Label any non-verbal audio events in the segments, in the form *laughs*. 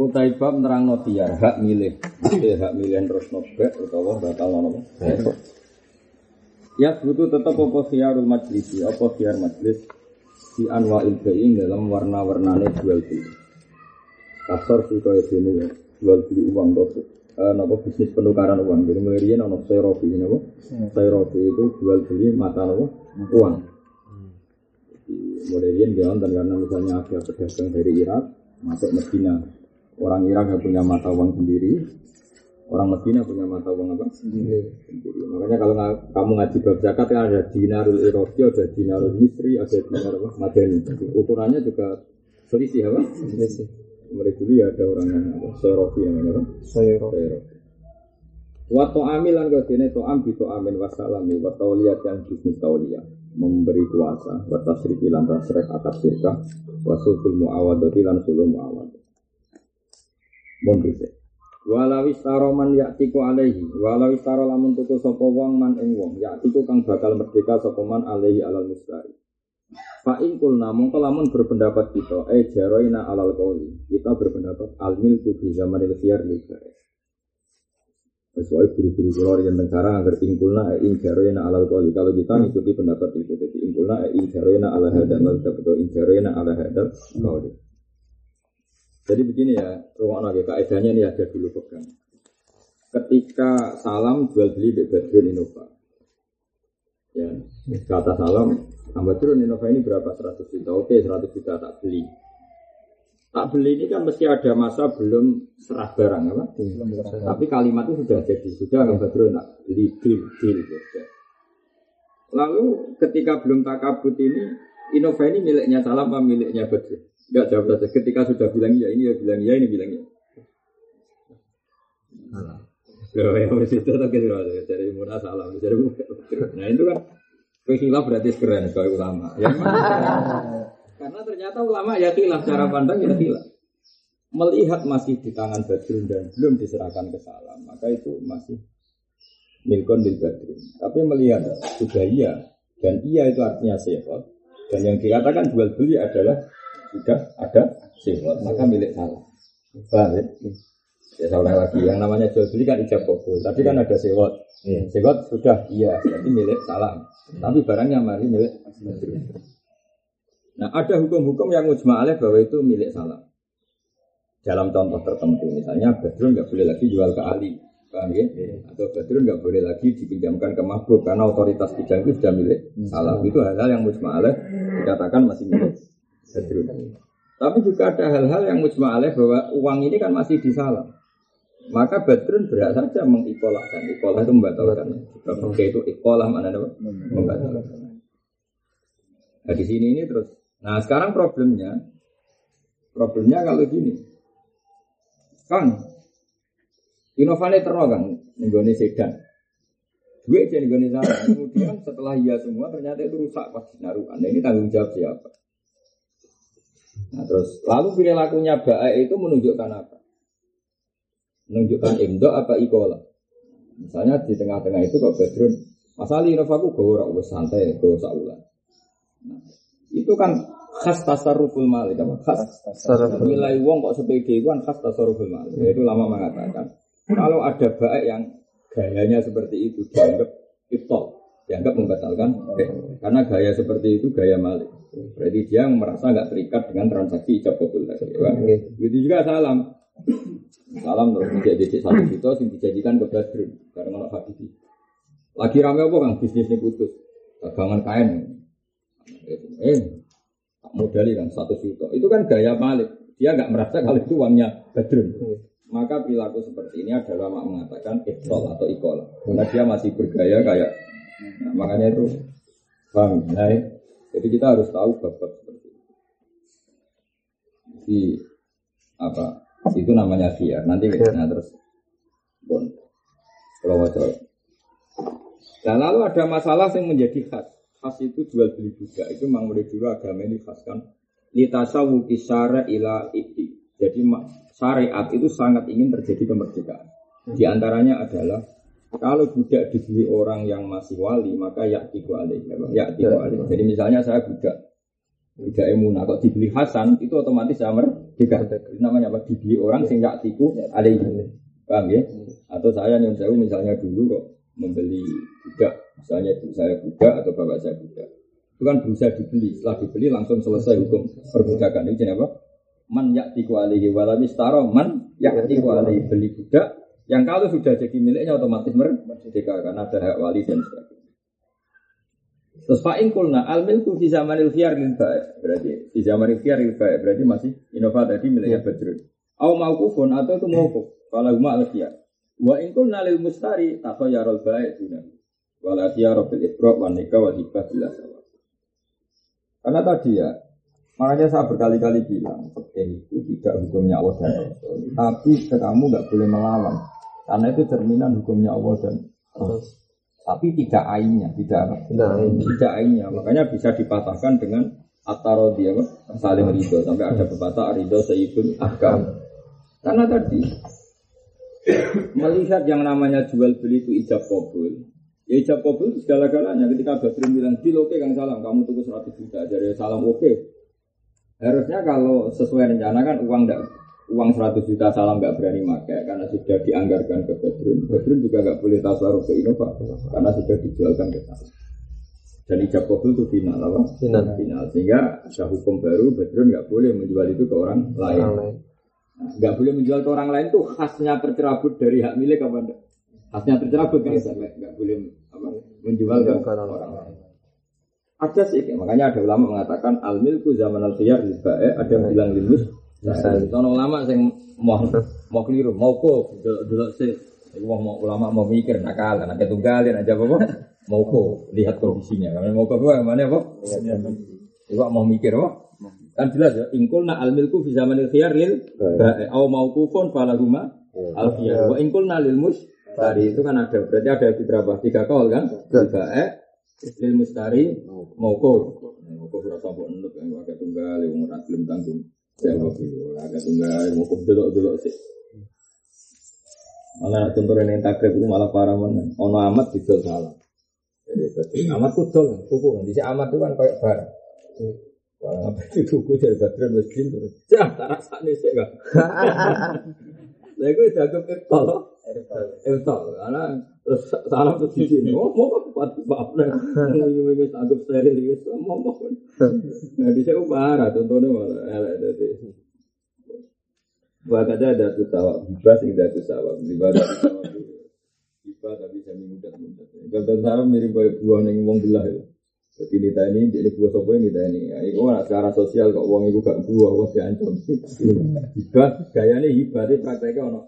Utai bab nerang tiar hak milih, Mesti hak milih terus nobek utawa batal nopo. Ya butuh tetap apa khiyarul majlisi, apa khiyar majlis di anwa ilbain dalam warna-warnane jual beli. Kasar sih kaya sini ya, jual beli uang. Uh, nopo bisnis penukaran uang. Jadi mulai dia nopo serofi, nopo serofi itu jual beli mata nopo uang. Mulai dia dia karena misalnya ada pedagang dari Irak masuk Medina Orang Irak yang punya mata uang sendiri, orang Medina punya mata uang apa? Sendiri. sendiri. Makanya kalau kamu ngaji bab zakat kan ada dinarul Iraqi, ada dinarul Misri, ada dinar apa? Madani. Ukurannya juga selisih apa? Selisih. Mereka dulu ya ada orang yang apa? Serofi yang apa? Serofi. Waktu amilan kau sini to ambi to amin wasalami wa tauliyat yang bisnis tauliya memberi kuasa wa tasrifi lan tasrek akad sirka wa sulhul muawadati lan sulhul muawad Mondise. Walau istaro man yaktiku alaihi, walau istaro lamun tuku sapa wong man ing wong, kang bakal merdeka sapa man alaihi alal mustari. Fa in kulna mongko berpendapat kita, eh jaroina alal qauli. Kita berpendapat al milku fi zamanil khiyar li Sesuai guru-guru keluar yang sekarang agar ingkulna e ing jaroina alal qauli. Kalau kita ngikuti pendapat itu, jadi ingkulna e ing jaroina ala hadal atau ing jaroina ala hadal qauli. Jadi begini ya, ruang lagi kaidahnya ini ada dulu pegang. Ketika salam jual beli Badrun Innova. Ya, kata salam, Badrun Innova ini berapa? 100 juta. Oke, 100 juta tak beli. Tak beli ini kan mesti ada masa belum serah barang apa? Tapi kalimat itu sudah jadi, sudah Bang Badrun tak beli deal, deal. Ya. Lalu ketika belum takabut ini, Innova ini miliknya salam apa miliknya Badrun? Enggak jawab saja. Ketika sudah bilang iya ini ya bilang iya ini bilang iya. Loh, ya harus itu tak kira dari murah dari Nah itu kan kekhilaf berarti keren kalau ulama. Ya, karena ternyata ulama ya khilaf cara pandang ya khilaf. Melihat masih di tangan Badrun dan belum diserahkan ke salam, maka itu masih milkon di Badrun. Tapi melihat sudah iya dan iya itu artinya sehat dan yang dikatakan jual beli adalah sudah ada sewot maka milik salah. Paham ya? ya saya lagi. Yang namanya jual beli kan ijab kabul. Tadi kan ada sewot yeah. sewot sudah iya. Berarti milik salam tapi barangnya mari milik nah ada hukum-hukum yang mujma'aleh bahwa itu milik salam dalam contoh tertentu. Misalnya Badrun nggak boleh lagi jual ke Ali paham ya? Atau Badrun nggak boleh lagi dipinjamkan ke Mahbub karena otoritas bidang itu sudah milik salam. Itu hal-hal yang mujma'aleh dikatakan masih milik Badrun. Tapi juga ada hal-hal yang mujma'aleh bahwa uang ini kan masih disalam. Maka Badrun berat saja mengikolahkan. Ikolah itu membatalkan. Sebab itu ikolah mana apa? Membatalkan. Nah di sini ini terus. Nah sekarang problemnya, problemnya kalau gini, Kang, inovasi terus kan, nenggone sedan. Duit jadi nenggone Kemudian setelah iya semua ternyata itu rusak pas naruhan. Nah, ini tanggung jawab siapa? Nah, terus lalu perilakunya baik itu menunjukkan apa? Menunjukkan imdo apa ikola? Misalnya di tengah-tengah itu kok Badrun, masali novaku gue ora santai, gue saulan. Nah, itu kan khas tasarruful malik apa? Khas tasarruful nilai wong kok sepede itu kan khas tasarruful malik. Itu lama mengatakan kalau ada baik yang gayanya seperti itu dianggap iftol, dianggap membatalkan karena gaya seperti itu gaya malik. Berarti dia merasa nggak terikat dengan transaksi ijab kabul tadi. Ya, Begitu juga salam. Salam terus menjadi satu juta yang dijadikan ke Badrun karena anak Habibi. Lagi rame apa kan bisnisnya putus, dagangan kain. Eh, tak modali kan satu juta. Itu kan gaya Malik. Dia nggak merasa kalau itu uangnya Badrun. Maka perilaku seperti ini adalah mak mengatakan iktol atau ikola. Karena dia masih bergaya kayak, nah, makanya itu paham. Nah, jadi kita harus tahu bab-bab seperti itu. di apa itu namanya khiyar. Nanti nah terus bon kalau wajah. Nah lalu ada masalah yang menjadi khas. Khas itu jual beli juga. Itu memang mulai dulu agama ini khas kan. Litasawuki syara ila ikti. Jadi syariat itu sangat ingin terjadi kemerdekaan. Di antaranya adalah kalau budak dibeli orang yang masih wali, maka yaktiku alih. Yaktiku alih. Jadi misalnya saya budak, budak emunah, kok dibeli Hasan, itu otomatis saya merdeka. Namanya apa? Dibeli orang sing yaktiku alih. Paham ya? Atau saya nyun sewu misalnya dulu kok membeli budak, misalnya ibu saya budak atau bapak saya budak. Itu kan berusaha dibeli, setelah dibeli langsung selesai hukum perbudakan. Itu apa? Man yaktiku alihi walamis taro man yaktiku alihi beli budak yang kalau sudah jadi miliknya otomatis merdeka karena ada hak wali dan sebagainya. Terus Pak Inkulna al milku di zamanil khiyar lil berarti di zaman khiyar lil berarti masih inovat tadi miliknya ya. Badrun. Au kufun atau itu mauquf. Kalau huma al. Wa inkul lil mustari takhayyarul baik dunia. Wala khiyar bil ibra wa nikah wa hibah bila Karena tadi ya, makanya saya berkali-kali bilang, fakih itu tidak hukumnya Allah dan Rasul. Tapi kamu nggak boleh melawan. Karena itu cerminan hukumnya Allah dan Rasul. Tapi tidak ainnya, tidak tidak, tidak ainnya. Makanya bisa dipatahkan dengan atarodi apa? Saling ridho sampai ada pepatah ridho sayyidul akam. Karena tadi melihat yang namanya jual beli itu ijab kabul, Ya ijab kabul segala-galanya. Ketika Badrun bilang, di oke Kang Salam, kamu tunggu 100 juta. Dari Salam oke. Okay. Harusnya kalau sesuai rencana kan uang enggak, uang 100 juta Salam nggak berani pakai karena sudah dianggarkan ke Badrun. Badrun juga nggak boleh tasarruf ke Innova karena sudah dijualkan ke Salam. Dan ijab kabul itu final apa? Final. final. Sehingga ada hukum baru Badrun nggak boleh menjual itu ke orang lain. Nah, nggak boleh menjual ke orang lain tuh khasnya tercerabut dari hak milik apa enggak? Khasnya tercerabut kan nggak boleh apa, menjual ke orang lain. Ada sih, makanya ada ulama mengatakan al milku zaman al khiyar eh, ada yang bilang limus. Nah, Sono ulama yang mau mau keliru, mau kok dulu sih. Mau, mau ulama mau mikir nakal, nak tunggalin aja apa mau kok lihat kondisinya. Karena mau kok mana apa? Ibu mau mikir apa? Kan jelas ya, ingkulna al milku fi zamanil khiyar lil bae au mauqufun falahuma al khiyar. Wa ingkulna lil mus Tadi itu kan ada, berarti ada di berapa? Tiga kol kan? Tiga e, lil mustari, moko. Moko sudah sampai enduk yang agak tunggal, yang murah belum tanggung. Ya, agak tunggal, moko dulu dulu sih. Malah contoh yang takrib itu malah parah mana. Ono amat itu salah. Jadi amat kudol, kuku. Di amat itu kan kayak bar. Wah, apa itu tuku dari baterai mesin terus. Cah, tak rasanya sih kan. *laughs* Lah iku dianggap irtol. Irtol. Karena terus salam terus di sini. Kok kuat. Wis anggap steril wis ngomong. Nah, di saya parah contohnya malah elek dadi. Wakada ada tuh tawa, hibah sing ada tuh tawa, ibadah tawa. Hibah tapi saya mudah-mudah. Kalau tawa mirip kayak buah ning wong belah itu. Jadi nita ini, jadi buah sopo ini ini. Ya, itu kan secara sosial kok uang itu gak buah, wah diancam. Hibah, gayanya hibah, itu prakteknya.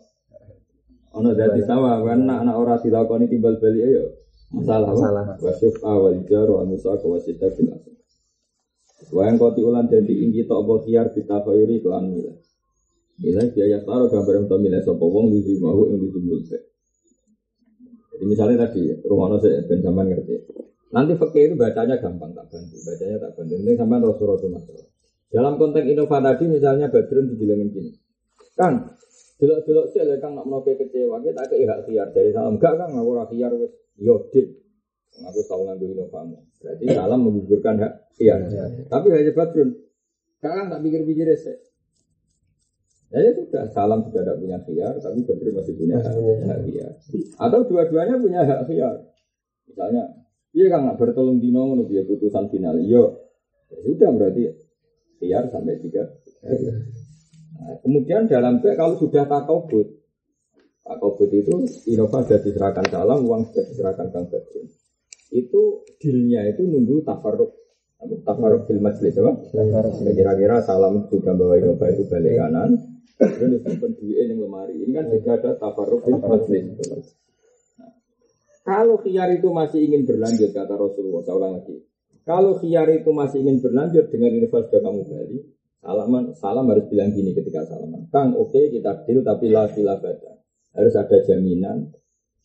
Ono dari sawah, kan anak-anak orang dilakoni timbal balik ayo. Masalah, masalah. Wasyuf awal jar, wa musa kawasita bilas. Wayang koti ulan jadi ingki tok apa khiar kita khairi kelan milah. Milah biaya taruh gambar untuk milah sopo wong di mau yang ditumbul Jadi misalnya tadi, rumah saya ben sampean ngerti. Nanti fakir itu bacanya gampang tak bantu, bacanya tak bantu. Ini sampai rasul rasul masalah. Dalam konteks Innova tadi misalnya Badrun dibilangin gini, Kang, delok-delok sih ada Kang nak mau kecewa, kita ke hak siar dari salam enggak Kang, aku ora siar wes yodit. Aku tahu nganggo Innovamu. Berarti salam menggugurkan hak siar. Ya, ya. Tapi hanya Badrun, Kang tak pikir-pikir sih. Ya, ya sudah, salam sudah tidak punya siar, tapi Badrun masih punya hak, hak. Atau dua-duanya punya hak siar. Misalnya, Iya kan nggak bertolong dino ngono dia putusan final. Yo, iya. ya sudah berarti biar sampai tiga. Nah, kemudian dalam kalau sudah takobut, takobut itu Innova sudah diserahkan salam, uang sudah diserahkan Kang Badrun. Itu dealnya itu nunggu tafaruk tafaruk fil majlis apa? Kira-kira salam sudah bawa Innova itu balik kanan, dan simpan duit yang lemari. Ini kan juga ada tafaruk fil majlis. Kalau khiyar itu masih ingin berlanjut, kata Rasulullah, saya ulang lagi. Kalau khiyar itu masih ingin berlanjut dengan inovasi sudah kamu beli, Salaman, salam harus bilang gini ketika salaman. Kang, oke okay, kita deal tapi la baca. Harus ada jaminan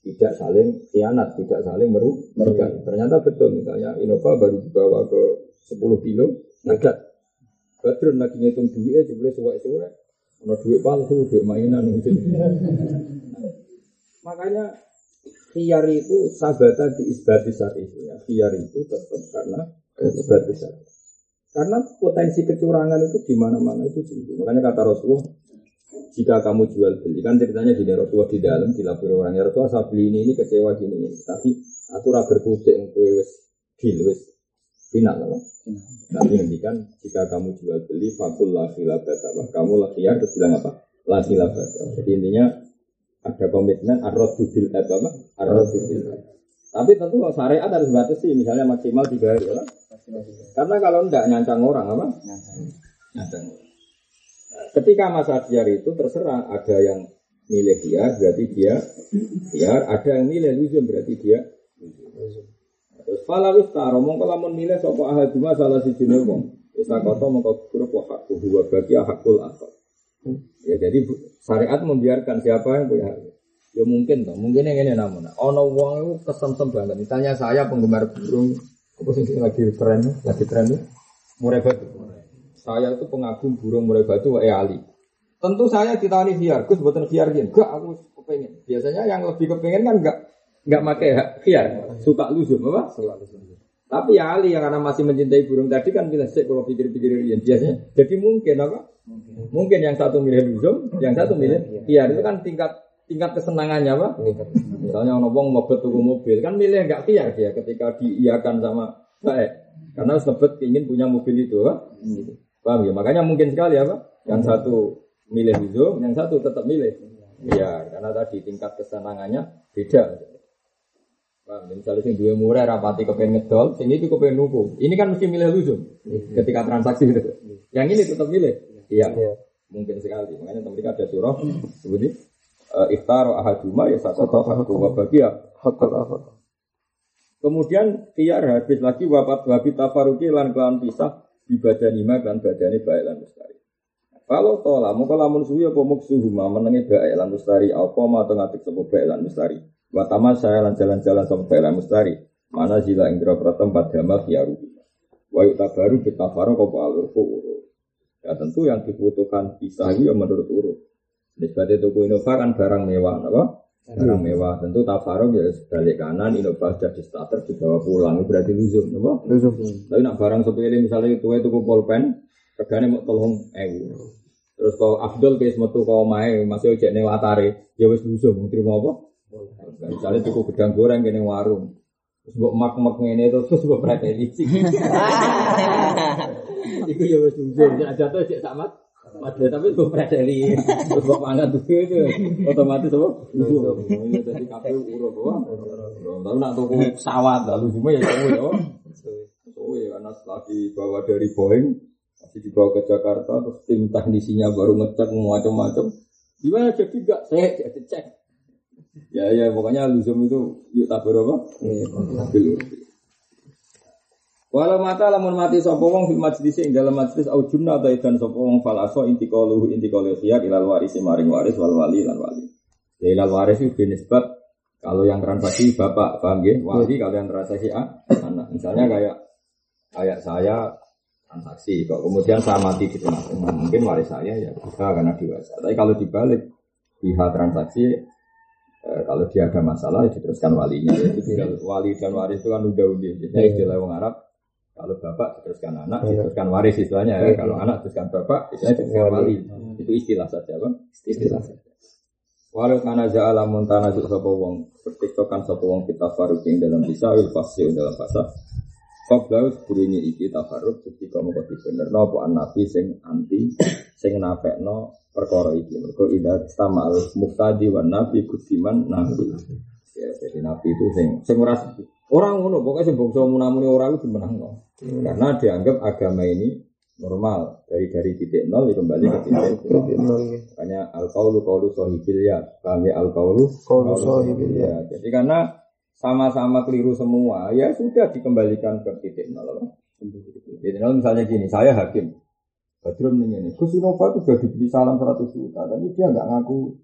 tidak saling khianat, tidak saling merugikan. Ternyata betul misalnya Innova baru dibawa ke 10 kilo, nagat. Badrun lagi ngitung duitnya, jumlah suwek-suwek. Ada duit palsu, duit mainan. Gitu. *laughs* Makanya khiar itu sabata di isbati saat itu ya. Khiar itu tetap karena isbati saat. Karena potensi kecurangan itu di mana-mana itu tinggi. Makanya kata Rasulullah, jika kamu jual beli, kan ceritanya di Rasulullah di dalam dilapor orangnya Rasulullah saya beli ini, ini kecewa gini, ini. tapi aku ora berkutik untuk wes deal wes final lah. Tapi kan jika kamu jual beli fakul la khilafata, kamu lah terus bilang apa? La khilafata. Jadi intinya ada komitmen arrodu bil apa? Arrodu bil Tapi tentu syariat harus batasi, misalnya maksimal tiga hari, ya. Karena kalau enggak nyancang orang apa? Nyancang. Ketika masa biar itu terserah ada yang milih dia berarti dia biar ada yang milih luzum berarti dia Terus fala ustaro mongko lamun milih sapa ahaduma salah siji wong. Wis takoto mongko grup wa hakku wa bagi hakul akhar. Ya jadi syariat membiarkan siapa yang punya hak. Ya mungkin toh, mungkin yang ini namun. Ono wong itu kesem-sem banget. Misalnya saya penggemar burung apa sih lagi tren, lagi tren murai batu. Saya itu pengagum burung murai batu wa ali. Tentu saya ditawani biar, Gus buatan biar gini. Enggak, aku kepengen. Biasanya yang lebih kepengen kan enggak enggak pakai biar, suka luzum apa? Tapi ya Ali yang karena masih mencintai burung tadi kan kita sih kalau pikir-pikir ini biasanya. Jadi mungkin apa? Mungkin, mungkin yang satu milih luzum, yang satu milih biar itu kan tingkat tingkat kesenangannya apa? Misalnya orang ngomong mau tuku mobil, kan milih nggak tiar dia ketika diiakan sama baik. Karena sebet ingin punya mobil itu, apa? Paham ya? Makanya mungkin sekali apa? Yang satu milih itu, yang satu tetap milih. Iya, karena tadi tingkat kesenangannya beda. Paham? Ya? Misalnya sing dua murah rapati kepengen ngedol, sing itu kepengen nuku. Ini kan mesti milih luzum ketika transaksi itu. Yang ini tetap milih. Iya. Mungkin sekali. Makanya mereka ada surah seperti uh, iftar ahaduma ya satu hakku wa bagia hakul ahad. Kemudian tiar habis lagi wafat wabit tafaruki lan kelan pisah di badan lima kan badane baik lan mustari. Kalau tola mau lamun suwi apa muksuhuma menengi baik lan mustari apa mau atau ngatik sapa baik lan mustari. Wa saya lan jalan-jalan sapa baik lan mustari. Mana sila ing tempat damel kiaru. Wa tabaru kita faro apa alur Ya tentu yang dibutuhkan pisah ya menurut urut. Nisbatnya tuku Innova kan barang mewah, apa? Barang mewah. Tentu tafaruk ya balik kanan, Innova sudah di starter dibawa pulang, berarti luzum, apa? Luzum. Tapi nak barang sepele misalnya itu itu pulpen, regane mau tolong ewu. Terus kalau Abdul kayak metu kau main masih ojek nih latare, ya wes luzum, terima apa? Misalnya cukup gedang goreng kene warung. Terus mbok mak-mak ngene itu terus mbok preteli. *laughs* Iku ya wes luzum, jatuh cek samat. Padahal tapi gue predeli gue pangan tuh itu otomatis apa? Iya jadi kafe urut apa? Tahu nak tuku pesawat lalu cuma ya suwe ya. Suwe karena setelah dibawa dari Boeing masih dibawa ke Jakarta terus tim teknisinya baru ngecek macam-macam. Gimana jadi enggak? Saya jadi cek. Ya ya pokoknya luzum itu yuk tabur apa? Iya. Walau mata lamun mati sapa wong fil majlis ing dalam majlis au junna ta idan sapa wong falaso intikaluhu intikalu khiyar ilal warisi maring waris wal wali lan wali. Ya ilal waris itu kalau yang transaksi bapak paham ya? Wali kalau yang transaksi A anak. Misalnya kayak kayak saya transaksi kok kemudian saya mati di tengah mungkin waris saya ya bisa karena dewasa. Tapi kalau dibalik pihak transaksi eh, kalau dia ada masalah ya diteruskan walinya ya, itu wali dan waris itu kan udah udah jadi istilah orang Arab kalau bapak diteruskan anak, iya. diteruskan waris istilahnya ya. Iya. Kalau anak diteruskan bapak, istilahnya diteruskan wali. Itu istilah saja, Bang. Istilah saja. Walau kana ja'ala muntana juk sapa wong bertiktokan sapa wong kita faruking dalam bisa wil fasih dalam fasa. Qabla sedurunge iki tafarruq ketika mengko dibenerno apa nabi sing anti sing nafekno perkara iki. Mergo ida sama al muftadi wan nabi kudiman nabi. Ya, jadi nabi itu sing sing ora orang ngono pokoknya sing bangsa munamuni orang itu dimenangno. Hmm. Karena dianggap agama ini normal dari dari titik nol kembali ke titik nol. Makanya al kaulu kaulu sohibil ya, kami al kaulu kaulu sohibil ya. Jadi karena sama-sama keliru semua, ya sudah dikembalikan ke titik nol. Titik nol misalnya gini, saya hakim, Badrun ini, Gus Innova itu sudah dibeli salam 100 juta, tapi dia nggak ngaku.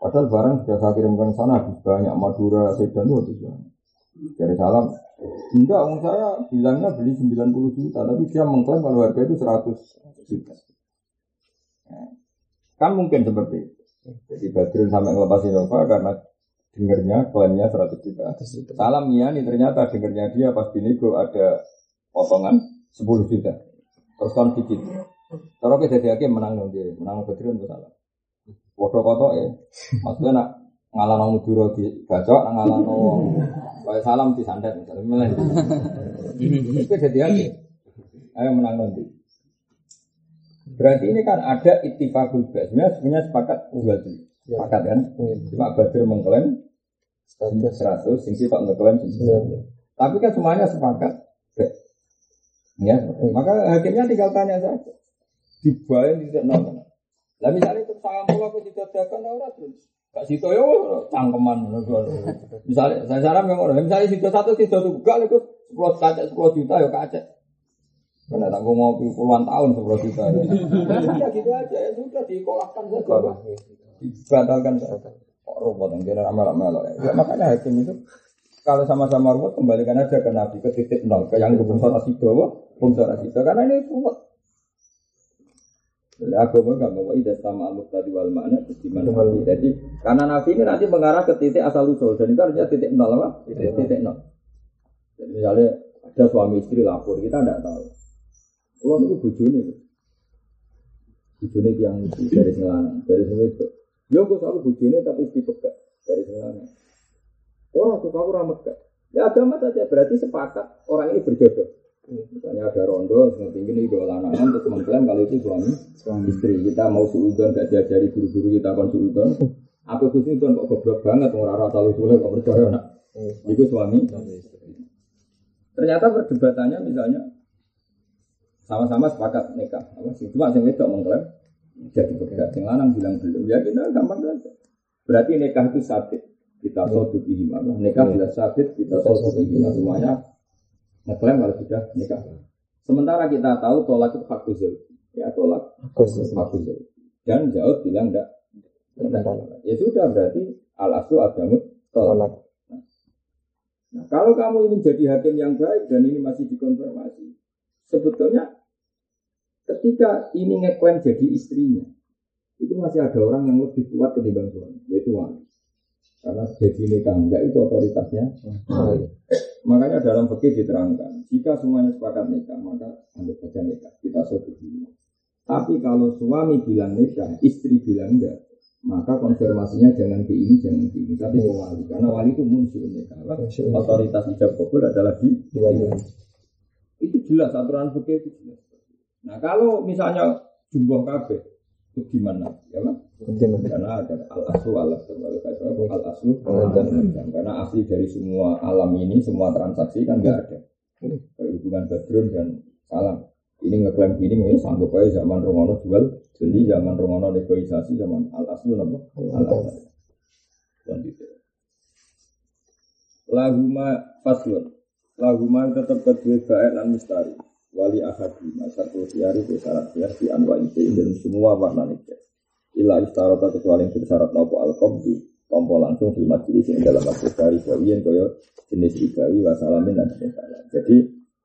Padahal barang sudah saya kirimkan sana habis banyak Madura, Sedan itu banyak. Dari salam, enggak, om saya bilangnya beli 90 juta, tapi dia mengklaim kalau harga itu 100 juta. Nah, kan mungkin seperti itu. Jadi Badrun sampai ngelepas Innova karena dengernya klaimnya 100 juta. Salam nih ternyata dengernya dia pas binego ada potongan 10 juta. Terus kan dikit. Kita jadi hakim menang dong dia, menang Badrun itu salah. Foto foto ya, maksudnya nak ngalano muduro nak ngalano kayak salam di santet misalnya, milih. Itu jadi hakim. Ayo menang nanti. Berarti ini kan ada ittifaqul bas. Sebenarnya sepakat unggal dulu. Sepakat kan? Cuma Badr mengklaim 100, sing tak mengklaim 100. Tapi kan semuanya sepakat. Ya, maka hakimnya tinggal tanya saja dibayar tidak nol. Lah misalnya itu sangat pula aku tidak dakan orang terus. Gak situ yo cangkeman. Misalnya saya saran yang orang, misalnya situ satu situ tuh gak itu sepuluh kaca sepuluh juta ya kaca. Karena tak mau puluhan tahun sepuluh juta. Ya gitu aja ya sudah dikolahkan saja. Dibatalkan saja. Kok robot yang jadi amal-amal ya. Makanya hakim itu kalau sama-sama ruwet kembalikan aja ke nabi ke titik nol ke yang bungsor asido, bungsor asido karena ini ruwet jadi agama nggak mau idah sama aluk tadi wal makna gimana Jadi karena nabi ini nanti mengarah ke titik asal usul dan itu artinya titik nol apa? Titik, titik nol. Jadi misalnya ada suami istri lapor kita tidak tahu. Kalau itu bujuni, bujuni yang dari selana, dari itu. Ya aku selalu bujuni tapi istri pegat dari selana. Orang tuh kamu ramet Ya agama saja berarti sepakat orang ini berjodoh. Misalnya ada rondo, seperti ini dua lanangan, terus mengklaim kalau itu suami, suami istri. Kita mau suudon, gak diajari guru-guru kita kon suudon. Aku suudon kok goblok banget, orang rata lu kok percaya nak. Itu suami. Ternyata perdebatannya misalnya sama-sama sepakat nikah. Apa sih? Cuma yang itu mengklaim jadi berbeda. Yang lanang bilang belum. Ya kita gampang saja. Berarti nikah itu sabit. Kita sodu apa? Nikah bila sabit, kita sodu semuanya ngeklaim kalau sudah nikah. Sementara kita tahu tolak itu hak ya tolak hak Dan jauh bilang enggak. Ya sudah berarti al aslu agamu tolak. Nah, kalau kamu ingin jadi hakim yang baik dan ini masih dikonfirmasi, sebetulnya ketika ini ngeklaim jadi istrinya, itu masih ada orang yang lebih kuat ketimbang suami, yaitu wali. Karena jadi nikah enggak itu otoritasnya. Oh. Makanya dalam fikih diterangkan, jika semuanya sepakat nikah, maka anggap saja nikah. Kita setuju. Tapi kalau suami bilang nikah, istri bilang enggak, maka konfirmasinya jangan ke ini, jangan ke ini, tapi ke wali. Karena wali itu muncul nikah. Otoritas ijab kabul adalah di wali. Itu jelas aturan fikih itu jelas. Nah kalau misalnya jumlah kabeh, itu gimana? Ya kan? Karena ada al aslu al aslu al aslu karena asli dari semua alam ini semua transaksi kan nggak ada. Kayak hubungan badrun dan salam. Ini ngeklaim gini ini sanggup aja zaman Romono jual beli zaman Romono negosiasi zaman al aslu apa? Al aslu laguma faslun. Laguma tetap kedua baik dan mistari wali ahadi masa siari syarat siar di anwa itu dan semua warna nikah Ila istarota kecuali yang bersyarat nopo alkom di tompo langsung di majelis ini dalam majelis dari yang kaya jenis ribawi wasalamin dan jenis Jadi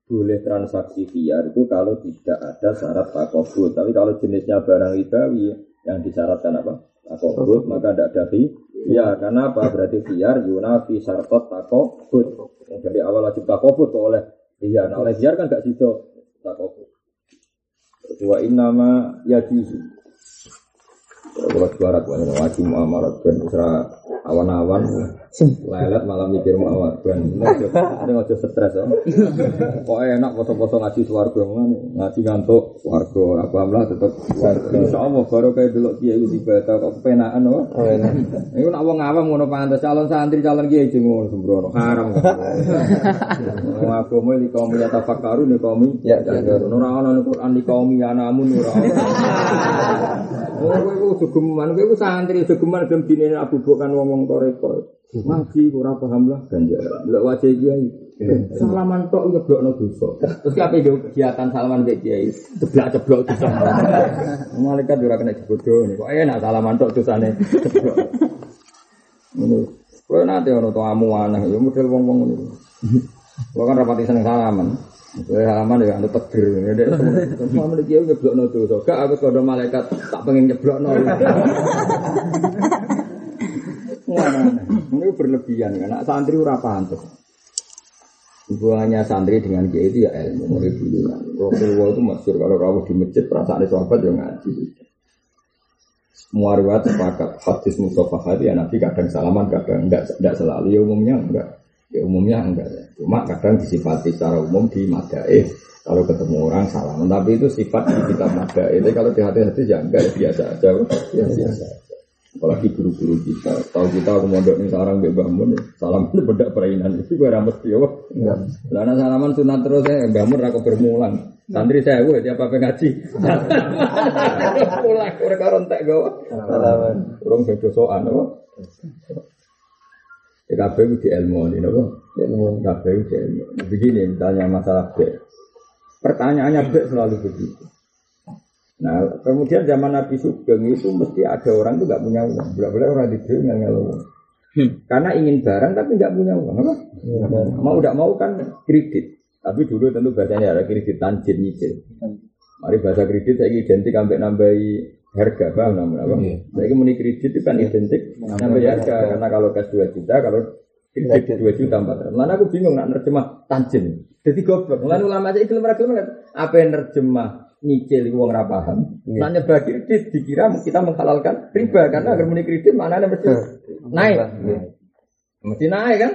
boleh transaksi via itu kalau tidak ada syarat takobut. Tapi kalau jenisnya barang ribawi yang disyaratkan apa? Takobut maka tidak ada fi. Ya, karena apa? Berarti fiar yunafi syaratot takobut. Yang dari awal wajib takobut oleh iya, nah oleh fiar kan gak sido takobut. Dua inama yajizu kalau suara gue nih wajib muamarat ben usra awan-awan. Lelet malam mikir ben. Ini nggak usah stres ya kok enak foto-foto ngaji suarga mana ngaji ngantuk suarga apa amlah tetap suarga insya Allah baru kayak dulu dia itu dibaca kok kepenaan oh ini nak wong awam ngono pantas calon santri calon kiai jadi ngono sembrono. Haram. Wong agama di kaum ya tafakkaru nih kaum ya ora ana Quran di kaum ya namun ora Oh, sugeman, kowe santri sugeman gelem dinene Abu Bakar ngomong toreko. Ngaji ora paham lah ganjaran. Lek wajah kiai. Salaman tok ngeblokno dosa. Terus kabeh yo kegiatan salaman mbek kiai. Ceblak-ceblok dosa. *laughs* Malaikat ora kena dibodoh. Kok enak salaman tok dosane. Ngono. Kowe nate ono tamu aneh yo model wong-wong ngono. Kalau kan rapati seneng salaman. Kowe salaman ya anu *laughs* tegir. Semua meniki kiai ngeblokno dosa. Gak aku kodo malaikat tak pengen nyeblokno. *laughs* Ini berlebihan kan. Nak santri ora pantes. Hubungannya santri dengan kiai itu ya ilmu mulai dulu. Rasulullah itu masyur kalau rawuh di masjid perasaan sahabat yang ngaji. Semua riwayat sepakat hadis Mustafa hadi ya Nabi kadang salaman kadang enggak enggak selalu ya umumnya enggak ya umumnya enggak. Ya. cuma kadang disifati secara umum di madaih kalau ketemu orang salaman tapi itu sifat di kitab madaih. Itu kalau di hati-hati ya enggak ya biasa aja. Ya biasa apalagi guru-guru kita. Tahu kita aku mondok nih sekarang mbak bangun salam ini bedak perainan. Itu gue ramet ya karena salaman sunat terus ya bangun aku bermulang. Santri saya gue dia apa ngaji. *laughs* Pulang udah karontek gue salaman. Orang bedo soan kabeh di ilmu ini apa ilmu kabeh di ilmu begini misalnya masalah B pertanyaannya B selalu begitu Nah, kemudian zaman Nabi Sugeng itu mesti ada orang tuh nggak punya uang. Bila-bila orang di nggak nggak uang. Karena ingin barang tapi nggak punya uang. Apa? Mau tidak mau kan kredit. Tapi dulu tentu bahasanya ada kredit tanjin nyicil. Mari bahasa kredit saya identik sampai nambahi harga paham namun apa? Saya muni kredit itu kan identik nambahi harga karena kalau kas 2 juta kalau kredit 2 juta 400. Lalu aku bingung nak nerjemah tanjin. Jadi goblok. Lalu ulama saya itu apa yang nerjemah nyicil uang ora paham. Nah nyebar kredit dikira kita menghalalkan riba karena agar muni kredit mana mesti naik. Mesti naik kan?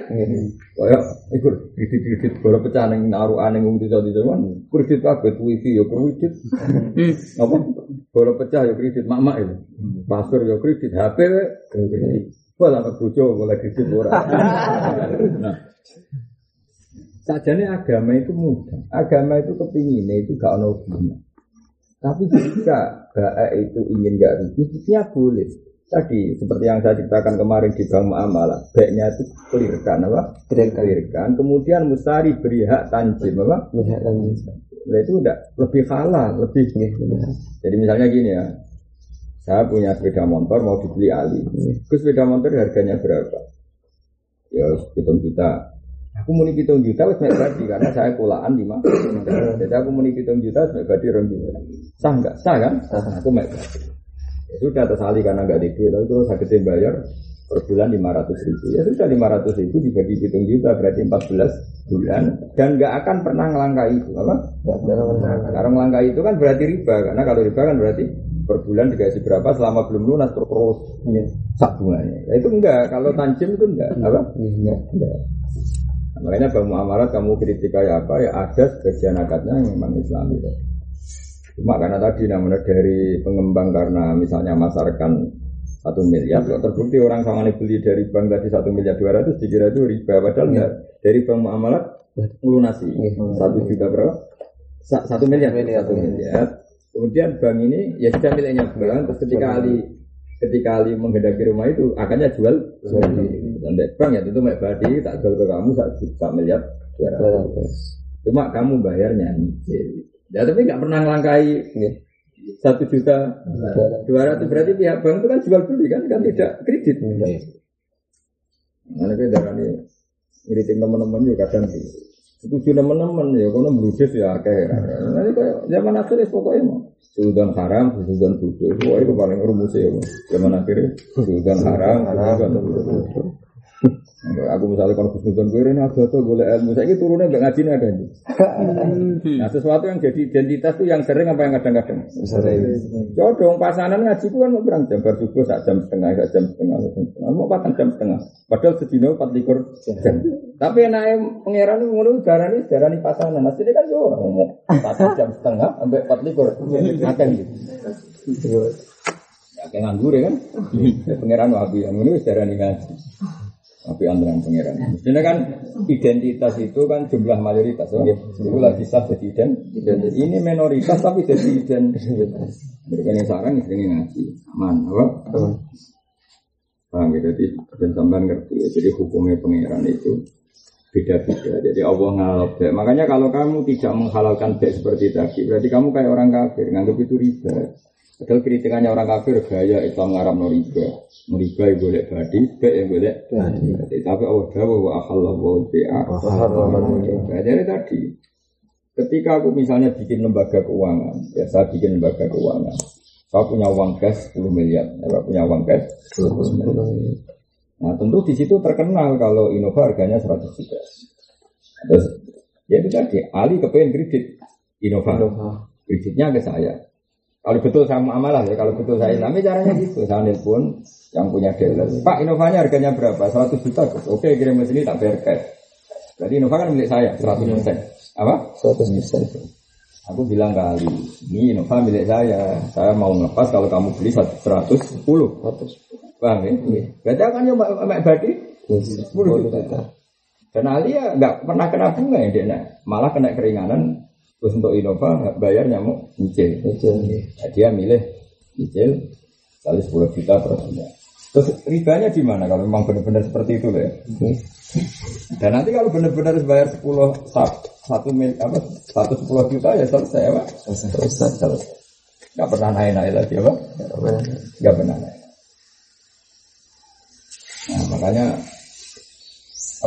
Kayak ikut kredit-kredit bola pecah ning naruhan ning wong desa-desa kan kredit kabeh wifi ya kredit. Apa? Bola pecah ya kredit mak-mak itu. Pasur ya kredit, HP kredit. Bola anak bojo boleh kredit ora. *laughs* Nah, Sajane agama itu mudah. Agama itu kepinginnya itu gak ono. Tapi jika baik itu ingin gak rugi, ya boleh. Tadi seperti yang saya ceritakan kemarin di Bank Muamalah, baiknya itu clearkan apa? Clearkan. Kemudian mustari beri hak tanjim apa? Beri hak tanjim. Nah, itu udah lebih halal, lebih. Ya, Jadi misalnya gini ya, saya punya sepeda motor mau dibeli Ali. Terus sepeda motor harganya berapa? Ya hitung kita Aku muni pitung juta wis mek badi karena saya kulaan di mana. Jadi aku muni pitung juta wis mek badi rong juta. Sah enggak? Sah kan? Aku mek badi. Ya sudah tersali karena enggak di lalu terus sakitnya bayar per bulan lima ratus ribu. Ya sudah lima ratus ribu dibagi pitung juta berarti empat belas bulan dan enggak akan pernah ngelangkai itu apa? Karena ngelangkai itu kan berarti riba karena kalau riba kan berarti per bulan dikasih berapa selama belum lunas terus ya. sak bunganya. Nah, itu enggak kalau tanjim itu enggak apa? Enggak. enggak. Makanya bang muamalat kamu kritik kayak apa ya ada sebagian akadnya yang memang Islami. Ya. Cuma karena tadi namanya dari pengembang karena misalnya masarkan satu miliar, kalau terbukti orang sama beli dari bank tadi satu miliar dua ratus dikira itu riba, padahal enggak dari bank muamalat melunasi satu juta berapa? Satu miliar, satu miliar. Kemudian bank ini ya sudah miliknya bank, terus ketika Ali ketika Ali menghendaki rumah itu akannya jual. Di dan bank ya tentu mek badi tak jual ke kamu satu juta miliar dua ratus. Cuma kamu bayarnya nyicil ya tapi nggak pernah ngelangkai satu juta dua ratus. Berarti pihak bank itu kan jual beli kan kan tidak kredit. Mana kita darah ini ngiritin teman-teman juga kadang setuju teman-teman ya kalau berusaha ya kayak nanti kayak zaman akhir pokoknya mau. Sudan haram, sudan bodoh. Wah itu paling rumus ya. Zaman akhirnya sudan haram, sudan bodoh. Aku misalnya kalau khusnudon gue ini ada tuh boleh ilmu. Saya turunnya nggak ngaji ada nih. Nah sesuatu yang jadi identitas tuh yang sering apa yang kadang-kadang. Sering. dong pasangan ngaji itu kan mau berang jam bersubuh saat jam setengah, saat jam setengah, mau patang jam setengah. Padahal sedino empat likur jam. Tapi naik pangeran ngono darah ini darah ini pasangan. Nah sini kan yo ngomong patang jam setengah sampai empat likur. Akan gitu. Ya kayak nganggur ya kan. Pangeran wabi yang ini darah ini ngaji. Tapi antara pangeran. Mestinya kan identitas itu kan jumlah mayoritas. Oh? Itu lagi sah jadi identitas. Ini minoritas tapi jadi identitas. Mereka yang sekarang ini ngaji. Aman, apa? Paham ya? Jadi dan sampean ngerti ya. Jadi hukumnya pangeran itu beda-beda. Jadi Allah ngalap bek. Makanya kalau kamu tidak menghalalkan bek seperti tadi, berarti kamu kayak orang kafir, nganggap itu riba. Padahal kritikannya orang kafir gaya Islam ngarap no riba. Riba yang boleh badi, bek yang boleh badi. Tapi Allah jawab wa ahallahu bi'a. Jadi tadi, ketika aku misalnya bikin lembaga keuangan, ya saya bikin lembaga keuangan, saya punya uang cash 10 miliar, saya punya uang cash 10 miliar. Nah tentu di situ terkenal kalau Innova harganya 100 juta. Terus ya itu tadi Ali kepengen kredit Innova. Kreditnya ke saya. Kalau betul saya amalah ya, kalau betul saya Islami caranya gitu. Saya pun yang punya dealer. Pak Innovanya harganya berapa? 100 juta. Oke kirim ke sini tak bayar cash. Jadi Innova kan milik saya 100 persen. Apa? 100 persen. Aku bilang kali, ini Innova milik saya. Saya mau ngepas kalau kamu beli 110. 100. Paham ya? Iya. Berarti akan yang mak badi 10 juta. Dan Ali ya nggak pernah kena bunga ya dia, malah kena keringanan. Terus untuk Innova bayarnya mau nyicil. Nah, dia milih nyicil kali 10 juta per bulan. Terus ribanya di mana kalau memang benar-benar seperti itu ya? Dan nanti kalau benar-benar bayar 10 satu mil apa satu sepuluh juta ya selesai apa? Selesai. Selesai. Gak pernah naik-naik lagi apa? Gak pernah naik. Nah, makanya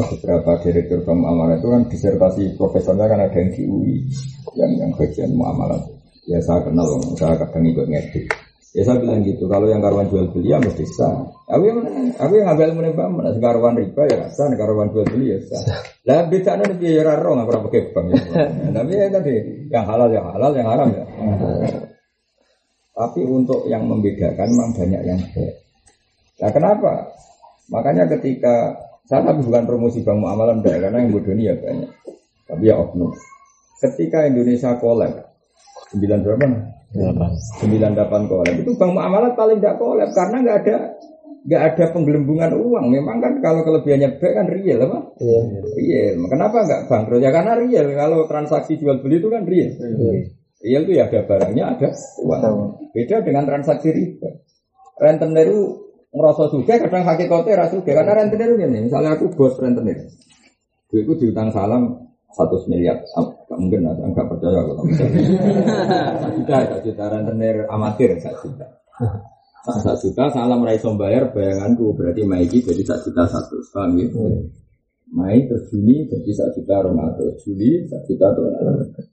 beberapa direktur muamalah itu kan disertasi profesornya kan ada yang di UI yang yang bagian muamalah. Ya saya kenal, saya kadang ikut ngedit. Ya saya bilang gitu, kalau yang karuan jual beli ya mesti sah. Aku yang aku yang ngambil menembak mana karuan riba ya sah, karuan jual beli ya sah. Lah beda nih biaya raro nggak pernah pakai bank. Ya. Tapi ya tadi yang halal ya halal, yang haram ya. Tapi untuk yang membedakan memang banyak yang baik. Nah kenapa? Makanya ketika saya tapi bukan promosi bank muamalah enggak, karena yang bodoh ini ya banyak. Tapi ya oknum. Ketika Indonesia kolab, sembilan berapa? Sembilan delapan kolab. Itu bank muamalah paling tidak kolab karena nggak ada nggak ada penggelembungan uang. Memang kan kalau kelebihannya B kan real apa? Iya. Real. Kenapa nggak bangkrut? Ya karena real. Kalau transaksi jual beli itu kan real. Real, real itu ya ada barangnya, ada uang. Beda dengan transaksi riba. Rentenir itu ngerasa juga kadang hakikatnya rasa juga karena rentenir ini misalnya aku bos rentenir. Gue diutang salam satu miliar. Gak mungkin lah nggak percaya kalau satu juta satu juta rentenir amatir satu juta. Satu juta salam raiso bayar bayanganku berarti maiki jadi satu juta satu paham ya? Mei terus Juni jadi satu juta Ramadan Juli satu juta tuh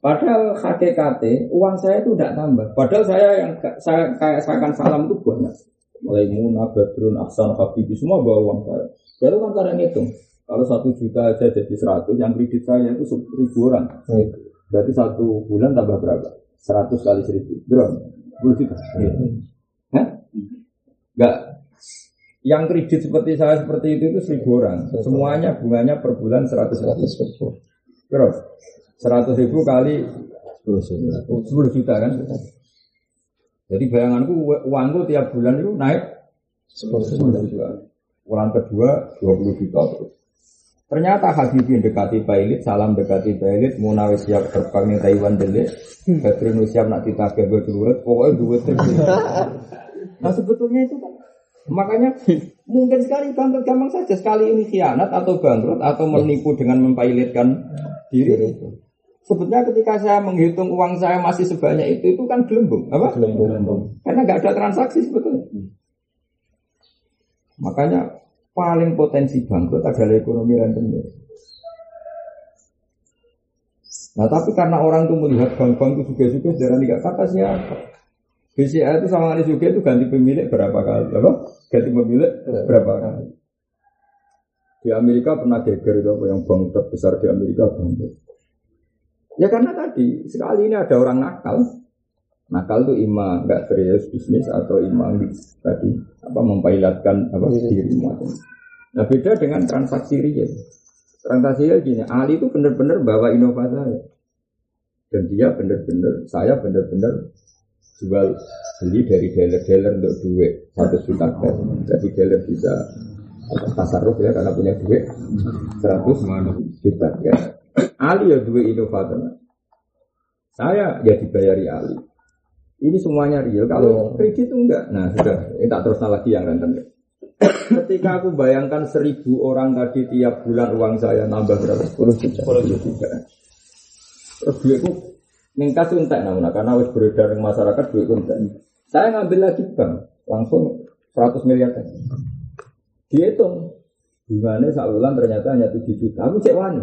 padahal hakikatnya uang saya itu tidak tambah. Padahal saya yang saya kayak saya akan salam itu banyak mulai Muna, Badrun, Aksan, Habibi semua bawa uang saya. Baru kan karena ngitung. Kalau satu juta aja jadi seratus, yang kredit saya itu seribu orang. Berarti satu bulan tambah berapa? Seratus kali seribu. Berapa? Sepuluh juta. Hah? Enggak. Yang kredit seperti saya seperti itu itu seribu orang. Semuanya bunganya per bulan seratus ribu. Berapa? Seratus ribu kali sepuluh juta kan? Jadi bayanganku uangku tiap bulan itu naik 10 juta. Bulan kedua 20 juta terus. Ternyata Habibie dekati Bailit, salam dekati Bailit, Munawi siap terbang di Taiwan delik, Badrun siap nak ditagih dulu, pokoknya duit Nah sebetulnya itu kan Makanya mungkin sekali bangkrut gampang saja sekali ini khianat atau bangkrut atau menipu dengan mempailitkan diri. Sebetulnya ketika saya menghitung uang saya masih sebanyak itu, itu kan gelembung, apa? Gelembung. Karena nggak ada transaksi sebetulnya. Makanya paling potensi bangkrut adalah ekonomi rentenir. Nah tapi karena orang itu melihat bank-bank itu juga-juga darah nggak kata siapa. BCA itu sama Ali juga itu ganti pemilik berapa kali, apa? Ganti pemilik berapa kali. Di Amerika pernah geger itu yang bank terbesar di Amerika bangkrut. Ya karena tadi sekali ini ada orang nakal. Nakal itu ima nggak serius bisnis atau ima tadi apa mempailatkan apa iya. diri macam. Nah beda dengan transaksi real. Transaksi real gini, Ali itu benar-benar bawa inovasi saya. Dan dia benar-benar, saya benar-benar jual beli dari dealer-dealer untuk duit satu juta cash. Jadi dealer bisa tasarruf ya karena punya duit seratus juta ya. Ali ya dua inovator. Saya ya dibayari Ali. Ini semuanya real. Kalau kredit itu enggak. Nah sudah, ini tak terus lagi yang renten. Ketika aku bayangkan seribu orang tadi tiap bulan uang saya nambah berapa? 10 juta. 10 juta. Terus duitku ningkat entek namun karena harus beredar di masyarakat duitku entek. Saya ngambil lagi bank langsung 100 miliar. Dihitung bunganya saluran ternyata hanya 7 juta. Aku cek wani.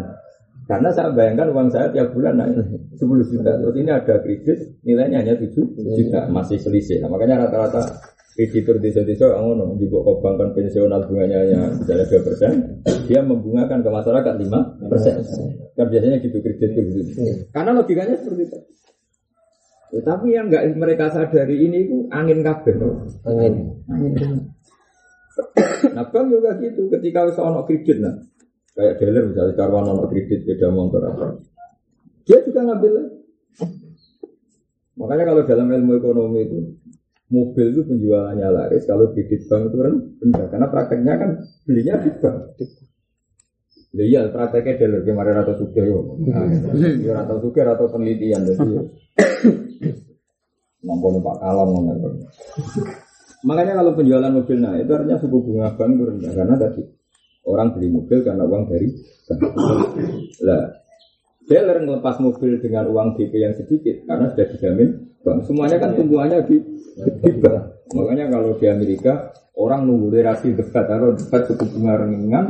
Karena saya bayangkan uang saya tiap bulan naik 10 juta. Terus ini ada kredit nilainya hanya 7 juta. Masih selisih. Nah, makanya rata-rata kreditur desa-desa yang ngono juga kok bank konvensional bunganya hanya misalnya dua persen, dia membungakan ke masyarakat lima persen. Kan biasanya gitu kredit gitu. Karena logikanya seperti itu. Ya, tapi yang nggak mereka sadari ini itu angin kabel. Angin. angin. Nah bank juga gitu. Ketika usah ono kredit nah, kayak dealer misalnya karwan ono kredit beda motor apa, dia juga ngambil. Makanya kalau dalam ilmu ekonomi itu mobil itu penjualannya laris kalau di bank itu kan rendah karena prakteknya kan belinya di bank Ya iya, prakteknya dealer kemarin atau suka yo. Ya atau suka atau penelitian jadi. Mampu Pak Kalam Makanya kalau penjualan mobil nah itu artinya suku bunga bank itu rendah karena tadi orang beli mobil karena uang dari. Lah, dealer ngelepas mobil dengan uang DP yang sedikit karena sudah dijamin bank. Semuanya kan tumbuhannya di, di bank. Makanya kalau di Amerika orang nunggu durasi debat atau debat suku bunga ringan,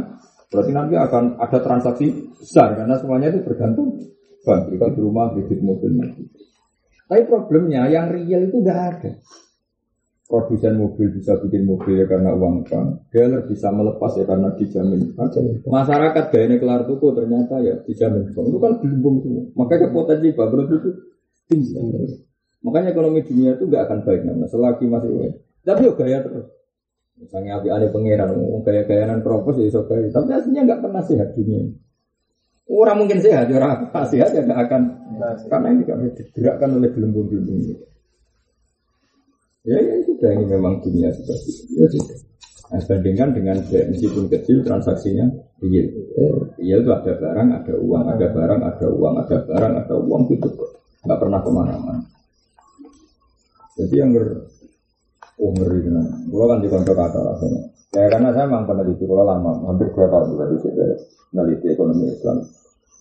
berarti nanti akan ada transaksi besar karena semuanya itu bergantung bank. Kita di rumah, kredit mobil. Tapi problemnya yang real itu nggak ada. Produsen mobil bisa bikin mobil ya karena uang bank, dealer bisa melepas ya karena dijamin. Masyarakat gayanya kelar tuku ternyata ya dijamin. Itu kan belum semua. Makanya potensi bangkrut itu tinggi. Makanya ekonomi dunia itu gak akan baik namanya selagi masih baik. Tapi yo gaya terus. Misalnya api ada pangeran, gaya-gayaan propos ya iso gaya. Tapi aslinya nggak pernah sehat dunia. Orang mungkin sehat, orang sehat ya gak akan. Karena ini kan digerakkan oleh gelembung-gelembung ini. Ya, ya sudah ini memang dunia seperti itu. Ya sudah. Nah, bandingkan dengan meskipun kecil transaksinya real. Real itu ada barang, ada uang, ada barang, ada uang, ada barang, ada uang gitu. Nggak pernah ke mana-mana. Jadi yang ber oh ngeri kan. Gue kan di kantor kata rasanya. Ya karena saya memang peneliti kalau lama, hampir dua tahun juga di situ peneliti ekonomi Islam.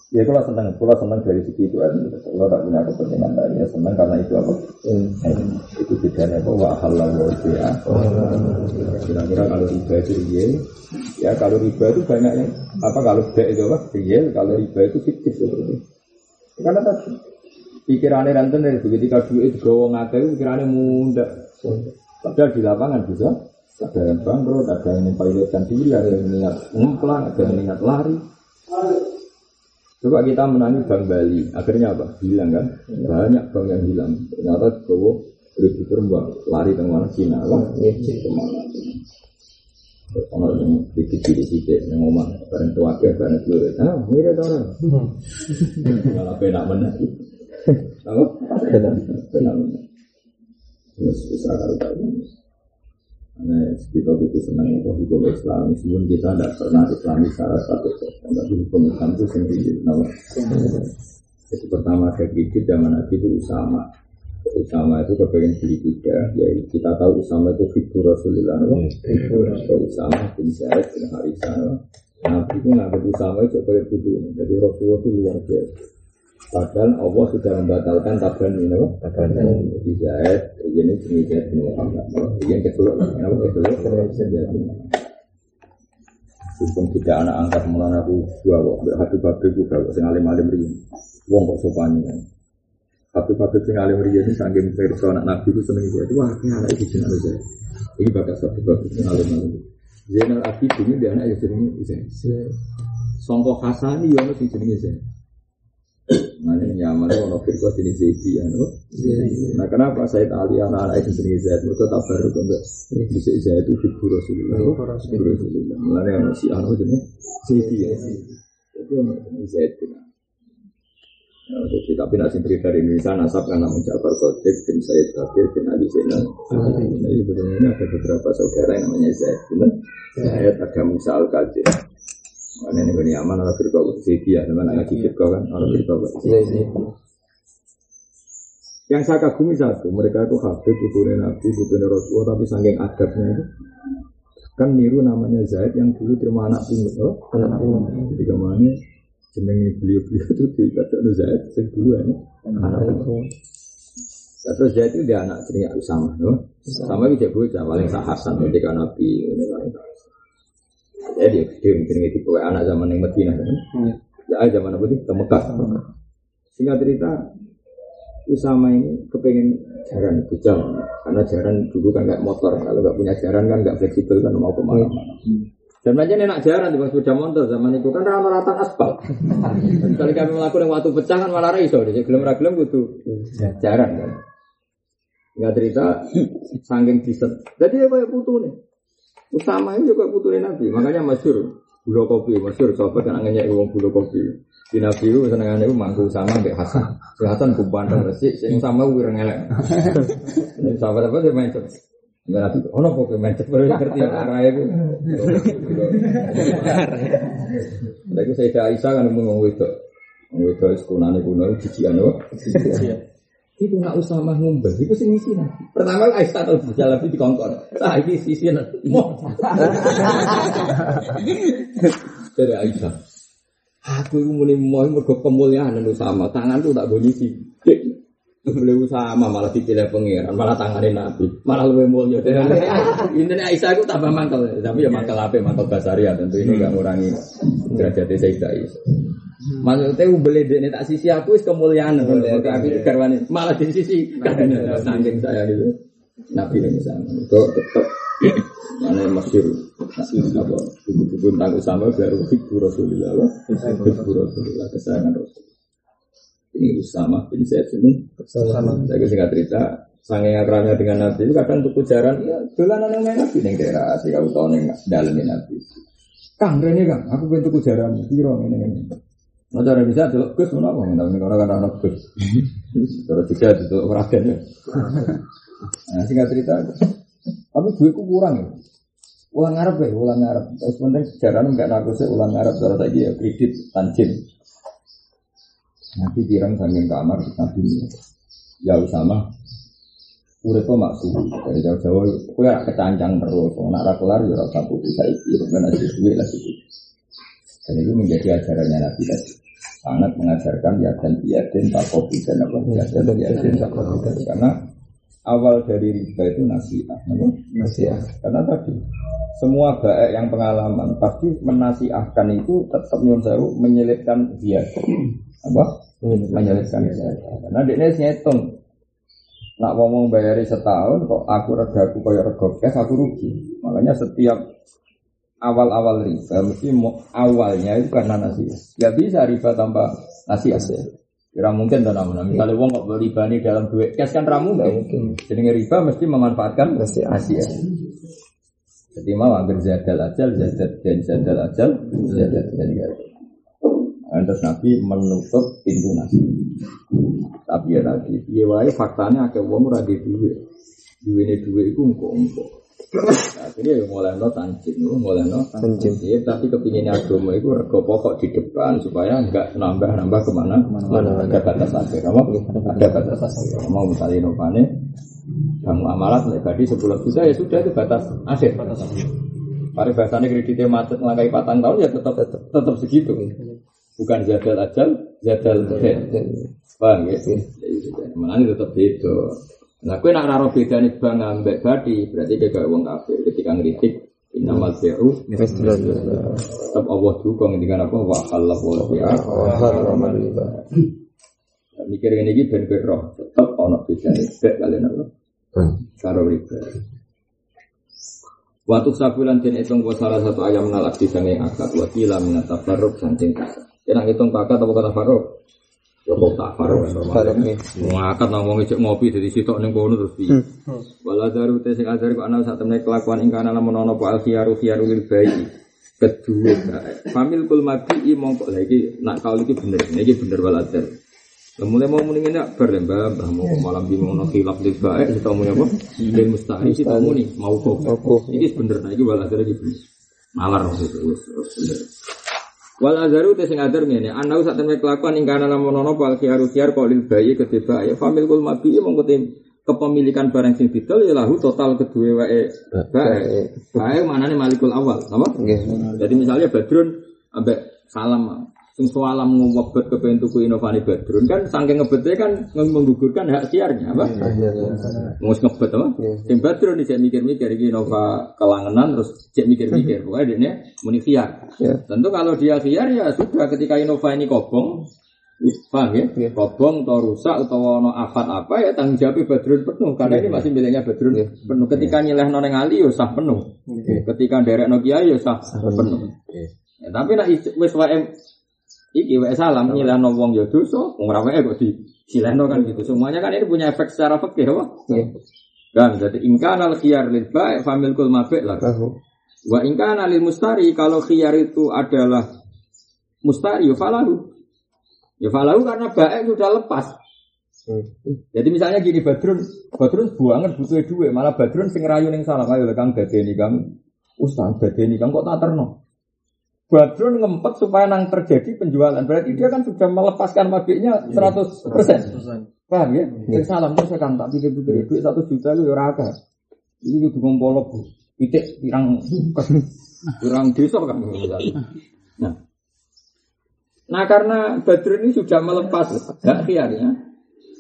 Ya kalau senang, kalau senang dari segi itu aja. Kalau tak punya kepentingan lainnya senang karena itu apa? Hmm. Itu bedanya apa? Wa halal ya. Kira-kira kalau riba itu real, ya kalau riba itu banyak yang apa? Kalau B itu apa? Real, kalau riba itu fiktif seperti Karena tadi pikirannya ranten dari ketika duit gawa ngakeh pikirannya muda padahal di lapangan bisa ada yang bangkrut ada yang mempilotkan diri ada yang niat ngemplang ada yang niat lari coba kita menangi Bank Bali. Akhirnya apa? Hilang kan? Banyak bank yang hilang. Ternyata gawa ribu terbang lari ke mana? Cina. Lah ke mana Ono yang dikit dikit dikit yang ngomong bareng tua ke bareng dulu ah mirip orang. Malah penak mana apa? Fenomena. Terus bisa kalau tahu. Karena kita butuh senang itu hukum Islam, meskipun kita tidak pernah Islami secara satu tapi hukum Islam itu sendiri. Nama. Jadi pertama ada kredit zaman Nabi itu Usama. Usama itu kepengen beli tiga, ya kita tahu Usama itu fitur Rasulullah, fitur Usama bin Zaid bin Harisah. Nabi itu nggak Usama itu kayak butuh, jadi Rasulullah itu luar biasa. Padahal Allah sudah membatalkan taban ini, apa? Taban Jadi Zaid, ini jenis Zaid bin Muhammad. Yang kedua, apa kedua? Hukum tidak anak angkat mulai aku dua kok, hati babek juga kok, sing alim alim. Wong kok sopan. Hati babek sing alim riyin ini sanggeng versi anak nabi itu seneng dia. Wah, ini anak itu Zaid. Ini bakat satu babek sing alim alim. Zainal Abidin ini dia anak yang Zaid. Songkok Hasan ini yang Zaid. Mana nyaman itu ono firqah jenis Zaidi ya, Nah kenapa Said Ali anak-anak itu jenis Zaid? Mereka tak baru kan bisa Zaid itu figur Rasulullah, figur Rasulullah. Mana yang si anu jenis Zaidi ya. Itu ono Zaid Nah, jadi, tapi nasi cerita dari Indonesia nasab karena Ja'far Sodik bin Said Bakir bin Ali Zainal. Jadi sebenarnya ada beberapa saudara yang namanya Zaid. Zaid ada Musa Al Qadir. Karena ini gini aman orang firqa sisi ya, teman ngaji firqa kan orang firqa Yang saya kagumi satu, mereka itu habib, putune nabi, putune rasulullah, tapi saking adabnya itu kan niru namanya Zaid yang dulu terima anak pungut oh anak pungut. Jadi ke mana jenenge beliau-beliau itu di kata Zaid yang dulu ya anak pungut. Terus Zaid itu dia anak jenenge Usama no? sama itu bocah paling sah Hasan ketika Nabi jadi dia jenenge tipe anak zaman yang Medina kan? Ya zaman apa sih? Ke Mekah. Singkat cerita Usama ini kepengen jaran bujang. Karena jaran dulu kan nggak motor kalau nggak punya jaran kan nggak fleksibel kan mau ke mana-mana. Dan aja enak jaran di sepeda motor zaman itu kan rata-rata aspal. *laughs* Kali kami melakukan waktu pecah kan malah raiso jadi gelem ragilem butuh jaran kan? Nggak cerita *clears throat* sangking diset jadi ya kayak putu nih Usama ini juga putu nabi makanya masyur bulu kopi masyur sahabat kan anginnya uang bulu kopi di Nabi itu senengannya itu mangku sama Mbak Hasan. Si Hasan kubanteng resik, sing sama gue ngelek. Ini sahabat apa sih main. Mbak Nabi, oh no kok main cepet baru ngerti arah itu. Lagi saya Aisyah kan ngomong itu, ngomong itu sekunane kuno cici anu. Itu nggak usah mah ngumbel, itu sih misi nanti. Pertama Aisyah tahu berjalan di kongkon, nah ini sisi nanti. Dari Aisyah. Aku itu muni mau mergo kemuliaan itu. Tangan tuh tak bunyi sih. Beliau sama malah dipilih pengiran, malah tangannya nabi, malah lebih mulia. Ini Aisyah itu tambah mantel, tapi ya mantel apa? Mantel basaria tentu ini nggak ngurangi derajat Sayyidah Aisyah. Maksudnya beli ini tak sisi aku is kemuliaan, aku karwani malah di sisi karena saking saya gitu. Nabi ini sama, kok tetap Mana masyur? Apa? Buku-buku tentang Usama baru Hibbu Rasulullah Hibbu Rasulullah kesayangan Rasul. Ini Usama bin Zaid ini Usama. Saya singkat cerita Sanging akrabnya dengan Nabi itu kadang untuk ujaran Ya dolanan yang main Nabi Ini daerah kamu tahu nih Dalamnya Nabi. Kang ini kang Aku bentuk ujaran Kiro ini ini Nah cara bisa delok Gus mana apa Tapi orang kan anak Gus *laughs* Cara juga delok Raden ya Nah singkat cerita Tapi duitku kurang ya ulang Arab ya, ulang Arab. Terus penting sejarah enggak sih ulang Arab cara tadi ya kredit tanjim. Nanti dirang sambil kamar nanti ya sama Urip maksud dari jauh-jauh, kue rak kecancang terus, nak rak kelar ya rak satu bisa kan aja duit lah. Dan itu menjadi ajarannya Nabi tadi. Sangat mengajarkan ya dan kopi dan apa? Ya dan dan tak kopi karena awal dari riba itu nasihat, nasihat. Karena tadi semua baik yang pengalaman pasti menasihatkan itu tetap nyuwun sewu menyelipkan dia apa? Menyelipkan. Dia karena dia ngitung. Nak ngomong bayari setahun kok aku rega aku kaya rega aku rugi. Makanya setiap awal-awal riba mesti awalnya itu karena nasihat nggak bisa riba tanpa nasihat ya Kira mungkin dan namun misalnya wong kok riba ini dalam duit cash kan ramu nggak mungkin. Jadi riba mesti memanfaatkan nasihat. Jadi mau ambil zadal ajal, zadal dan zadal ajal, zadal dan gadal. Nah, terus Nabi menutup pintu nasi. Tapi ya tadi, iya wae faktanya agak wong ora duit. Duit ini duit itu engkau. Akhirnya ya mulai no tanjim, mulai no tanjim. Ya, tapi kepinginnya agama itu rego pokok di depan supaya enggak nambah nambah ke mana mana ada batas akhir. Kamu ada batas akhir. Kamu misalnya novane kamu amalat tadi sepuluh juta ya sudah itu batas akhir. Pada bahasanya kreditnya macet melangkai patang tahun ya tetap tetap, tetap segitu. Bukan jadal ajal, jadal Paham ya? Mana tetap itu. Nah, kue nak raro beda nih bang ambek badi, berarti dia gak uang kafir. Ketika ngeritik Innamal bi'u Tetap Allah juga ngendikan apa? Wa halal wa bi'a Mikir ini ini ben roh Tetap ono beda nih Bek kalian apa Karo riba Waktu sabulan dan hitung salah satu ayam menalak di sangai akad. Wakila minata faruk sancing kasar. Kena hitung kakak atau kata faruk Ya kok tak farok normal. Ngangkat nang wong ijek ngopi dari sitok ning kono terus piye. Wala daru te sing ajar kok ana sak temne kelakuan ing kana lamun ana apa alfiyaru fiyaru lil bayi. Kedua, famil kul mati i mongko lagi nak kau iki bener, iki bener walajar. Mulai mau bar ya mbak, mbak mau malam di mau nasi lap di baik, kita mau apa? Dan mustahil kita mau nih mau kok. Ini bener, nah ini walajar lagi malar itu, bener. Wal azaru te sing azar ngene, ana sak temne kelakuan ing kana lamun ana pal kiaru kiar kok lil bayi ketiba ya famil kul mabi mongko kepemilikan barang sing didol ya lahu total kedua wae bae. Bae manane malikul awal, apa? Jadi misalnya Badrun ambek salam sing soalam ngobet kepengen tuku inovasi Badrun kan saking ngebetnya kan menggugurkan hak siarnya apa? Mau ngebet apa? Sing Badrun cek mikir-mikir iki Innova kelangenan terus cek mikir-mikir pokoknya dia muni khiar. Tentu kalau dia khiar ya sudah ketika Innova ini kobong Paham ya? Kobong atau rusak atau ono afat apa ya tanggung jawab Badrun penuh karena ini masih miliknya Badrun penuh. Ketika nyileh noneng Ali ya sah penuh. Ketika derek Nokia ya sah penuh. Ya, tapi nak wis wae iki wae salam nyilehno wong ya dosa, wong ora wae kok di silehno kan gitu. Semuanya kan ini punya efek secara fikih apa? Kan jadi ingkana al khiyar lil ba'i famil kul mabi' lah. Wa ingkana lil mustari kalau khiyar itu adalah mustari ya falahu. Ya falahu karena baik sudah lepas. Jadi misalnya gini Badrun, Badrun buangan butuh duit, malah Badrun sing rayu ning salah ayo Kang dadeni Kang Ustaz dadeni Kang kok tak terno. Badrun ngempet supaya nang terjadi penjualan. Berarti dia kan sudah melepaskan mabiknya 100%. Paham ya? Sing salam terus Kang tak pikir-pikir duit 1 juta lu ya. Ini kudu ngompolo Bu. Pitik pirang *laughs* pirang desa kan. Nah, Nah karena Badrun ini sudah melepas hak khiarnya,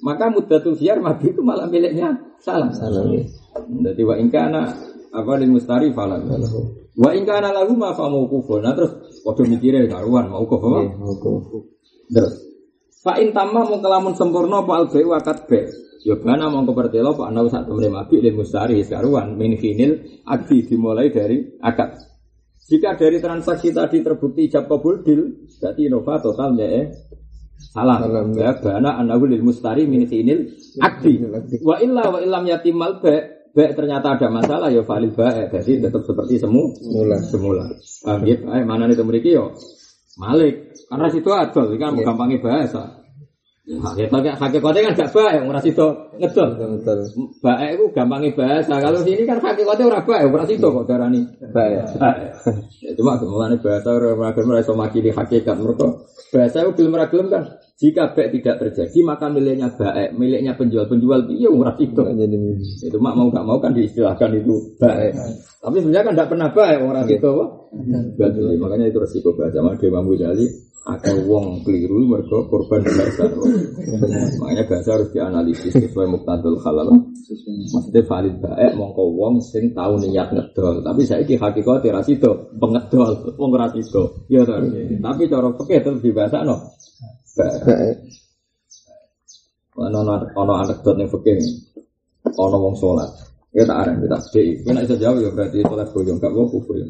maka mudatul khiar mati itu malah miliknya salam. Salam. Jadi wa ingkana apa di mustari falam. Wa ingkana lagu ma fa mauqufun. Nah terus padha mikire karuan mauquf apa? Terus fa in tamma mung kelamun sempurna apa albai wa katbe. Ya bana mongko pertelo pak ana sak temene mabik lil mustari karuan min khinil adi dimulai dari akad. Jika dari transaksi tadi terbukti ijab kabul dil, berarti Innova total ya salah. Ya bana anahu lil mustari min sinil akdi. Wa illa wa illam yatimal ba ba ternyata ada masalah ya valid ba berarti tetap seperti semu semula. Semula. Ya? mana itu memiliki yo Malik. Karena situ ada, kan gampangnya bahasa. Hakikat hakikatnya kan gak baik, ora sido ngedol. Baik itu gampangnya bahasa. Kalau sini kan hakikatnya ora baik, ora sido kok darani baik. Ya cuma mulane bahasa ora ora iso makili hakikat mereka. Bahasa itu belum ragilem kan. Jika baik tidak terjadi maka miliknya baik, miliknya penjual-penjual iya ora sido. Itu mak mau gak mau kan diistilahkan itu baik. Tapi sebenarnya kan tidak pernah baik orang itu kok. Makanya itu resiko bahasa. Maka Imam Ghazali ada wong keliru mereka korban bahasa makanya bahasa harus dianalisis sesuai muktadul halal maksudnya valid baik mongko wong sing tahu niat ngedol. Tapi saya ki hakikat rasido pengedol wong rasido ya tapi cara pakai itu di bahasa no ono ono anekdot ning fikih. Ono wong sholat Ya tak arah kita sedih. Kita bisa jawab ya berarti sholat boyong gak mau kufur ya.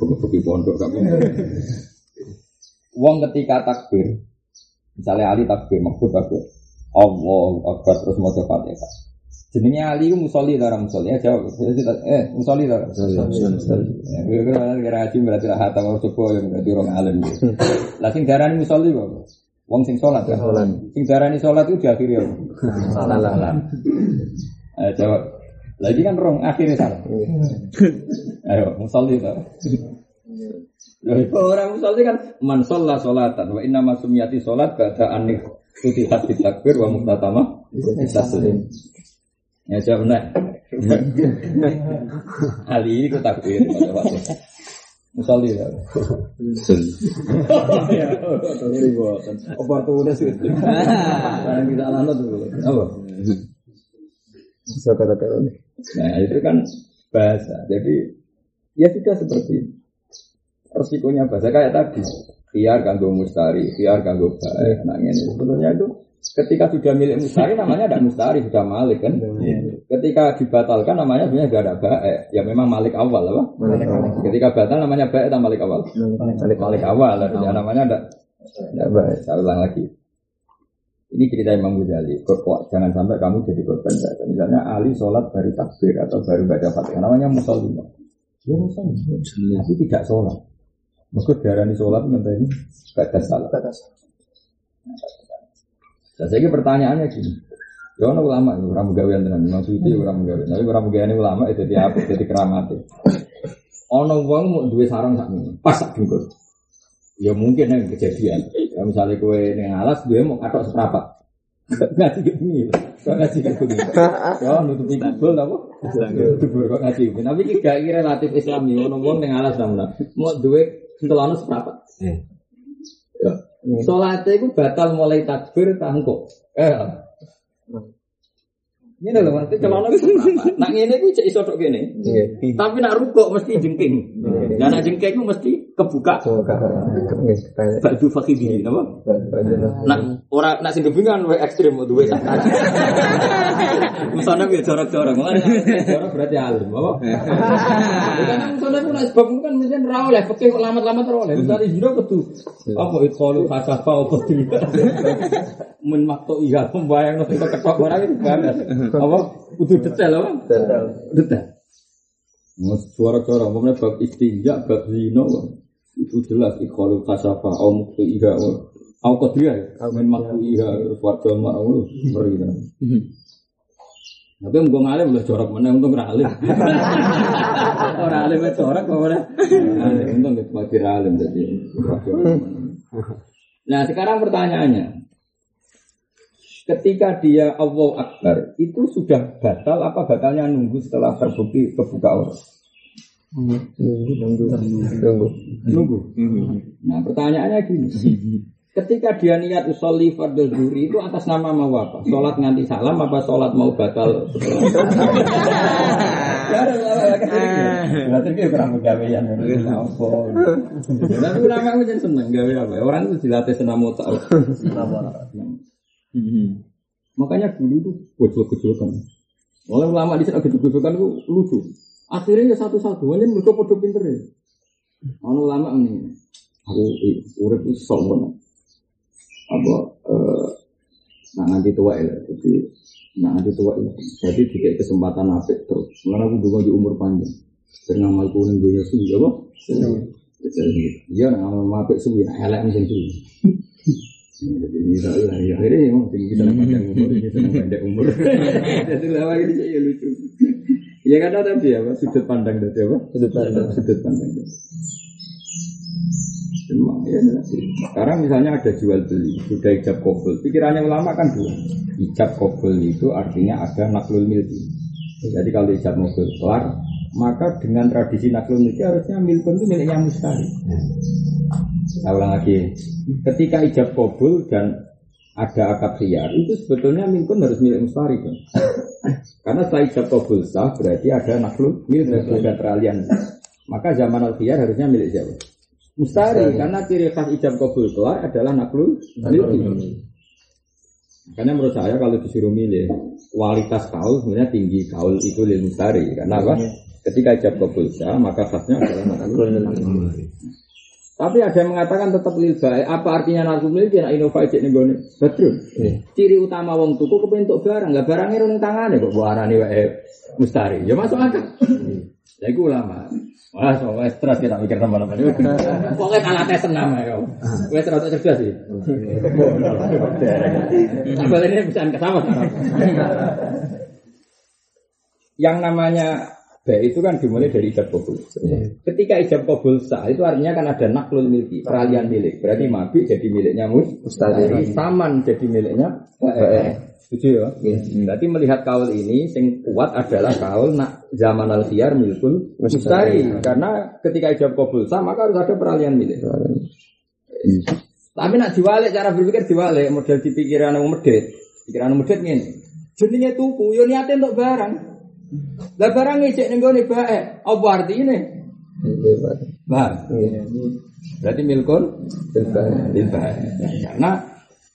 Bukti pondok gak mau. Wong ketika takbir, misalnya Ali takbir, maksud takbir, Allah Akbar terus mau coba ya Jenenge Ali itu musolli darah musolli ya jawab. Eh musolli darah. Musolli. Kira kira haji berarti lah hatam coba yang berarti orang alim. Lah sing darani musolli kok. Wong sing sholat kan. Sing darani sholat itu diakhiri ya. Salah. Ayo jawab. Lagi kan rong akhirnya salah. Ayo musolli darah. Orang musolli kan man sholat sholatan wa inna masumiyati sholat ba'da anik tuti hati takbir wa muktatama taslim. Ya jawab nak. *laughs* Ali itu takbir pada waktu. Musolli ya. Oportunis itu. Yang kita lanut dulu. Apa? Bisa kata-kata Nah itu kan bahasa. Jadi ya sudah seperti itu resikonya bahasa kayak tadi biar ganggu mustari, biar ganggu baik. Nah ini sebetulnya itu ketika sudah milik mustari namanya tidak mustari sudah malik kan. Ketika dibatalkan namanya sebenarnya tidak ada baik. Ya memang malik awal apa? Ketika batal namanya baik atau malik awal? Malik, malik awal. Ya, namanya tidak tidak baik. Saya ulang lagi. Ini cerita Imam Ghazali. Jangan sampai kamu jadi korban bahasa. Misalnya Ali sholat baru takbir atau baru baca fatihah. Namanya musolimah. Ya musolimah. Tapi tidak sholat. Maka darani sholat minta ini batas salah. Nah, saya pertanyaannya gini. Ya ono ulama, orang menggawe tenan, Imam Suyuti orang menggawe. Tapi orang menggawe ulama itu dia apa? Jadi keramat. Ono wong mau dua sarang sak pas sak dengkul. Ya mungkin yang kejadian. Ya misalnya kue dengan alas dua mau katok seperempat. *laughs* Ngaji ke bengi. Kok ngaji ke bengi. Ya nutupi kubul apa? Kubur kok ngaji. Tapi iki gak iki relatif Islami ngono wong ning alas sampeyan. Mau duwe celana seprapat. Ya. Salate iku batal mulai takbir tangkuk. Eh. Ini lho, nanti celana itu seprapat. Nak ngene iku cek iso tok kene. Tapi nak rukuk mesti jengking. Dan nak jengking itu mesti kebuka. Badu fakhihi, apa? Nak ora nak sing gebingan wae ekstrim duwe sakit. Misalnya gue jorok-jorok, *laughs* jorok berarti alim, apa? Karena misalnya pun sebab itu kan misalnya rawol lah, pakai lama-lama terus lah. Misalnya jino ketu, apa itu kalau kasafa apa tidak? *laughs* Men makto iya, membayang nanti ketok orang itu banget. *laughs* Apa? Udah detail apa? Detail. Mas suara-suara, umpamanya bab istinja, bab zino, itu jelas ikhwalu kasafa, au muktu iya, au kodriya, men maktu iya, warga ma'au, beri Tapi mau ngalim udah corak mana? Untung alim. *laughs* Orang alim corak kok mana? Untung itu mati alim jadi. Nah sekarang pertanyaannya, ketika dia Allah Akbar itu sudah batal apa batalnya nunggu setelah terbukti kebuka orang? Nunggu, nunggu, nunggu. Nunggu. Nah pertanyaannya gini, Ketika dia niat usolli fardhu zuhri itu atas nama mau apa? Sholat nganti salam apa sholat mau batal? Berarti dia kurang gawean. Tapi ulama itu jangan seneng gawe apa? Orang itu dilatih senam otak. Makanya dulu tuh gojol-gojolkan. Oleh ulama di sana gojol-gojolkan itu lucu. Akhirnya ya satu-satu, hanya mereka podo pinter ya. Ono ulama ini, aku urip itu sombong. Apa eh, nah nanti tua ya jadi nah nanti tua ya. Jadi tidak kesempatan apik terus. Karena aku juga di umur panjang. Karena ngamal kuning dunia suwi apa? Iya ngamal apik suwi nah elek suwi *laughs* jadi lah ya akhirnya emang tinggi kita panjang umur kita pendek umur *laughs* jadi lama ini saya lucu ya karena tapi apa sudut pandang dari apa sudut pandang sudut pandang Memang ya, sekarang misalnya ada jual beli, sudah ijab kobul. Pikirannya ulama kan dua. Ijab kobul itu artinya ada naklul milki. Jadi kalau ijab mobil kelar, maka dengan tradisi naklul milki harusnya milkun itu miliknya mustari. Saya ulang lagi, ketika ijab kobul dan ada akad khiyar, itu sebetulnya milkun harus milik mustari kan? Karena setelah ijab kobul sah, berarti ada naklul milki, ada peralihan. Maka zaman al khiyar harusnya milik siapa? Mustari, karena ciri khas ijab kabul keluar adalah naklul milki. Karena menurut saya kalau disuruh milih kualitas kaul sebenarnya tinggi kaul itu lil mustari. Karena apa? Ketika ijab kabul sah, maka khasnya adalah naklul milki. Tapi ada yang mengatakan tetap lil baik. Apa artinya naklul milki? Nak inovasi nih gue Betul. Ciri utama wong tuku kepentuk barang, nggak barangnya running tangannya kok buarani wae mustari. Ya masuk akal. Ya itu ulama. Wah, soalnya stres kita mikir sama-sama. Pokoknya kalah tes senam ya. Gue terus cerdas sih. Sampai ini bisa ke sama Yang namanya B itu kan dimulai dari ijab kabul. Ketika ijab kabul sah itu artinya kan ada naklul milki, peralihan milik. Berarti mabik jadi miliknya mus, mustari. Saman jadi miliknya. Setuju ya? Berarti melihat kaul ini sing kuat adalah kaul nak zaman al khiyar milkul mustari. Karena ketika ijab kabul sah maka harus ada peralihan milik. Tapi nak diwalik cara berpikir diwalik model di pikiran medit. Pikiran medit ini. Jenenge tuku, yo niate untuk barang. Lah barang ngecek ning gone bae, apa artine? Bah. Berarti milkun bil bae. Karena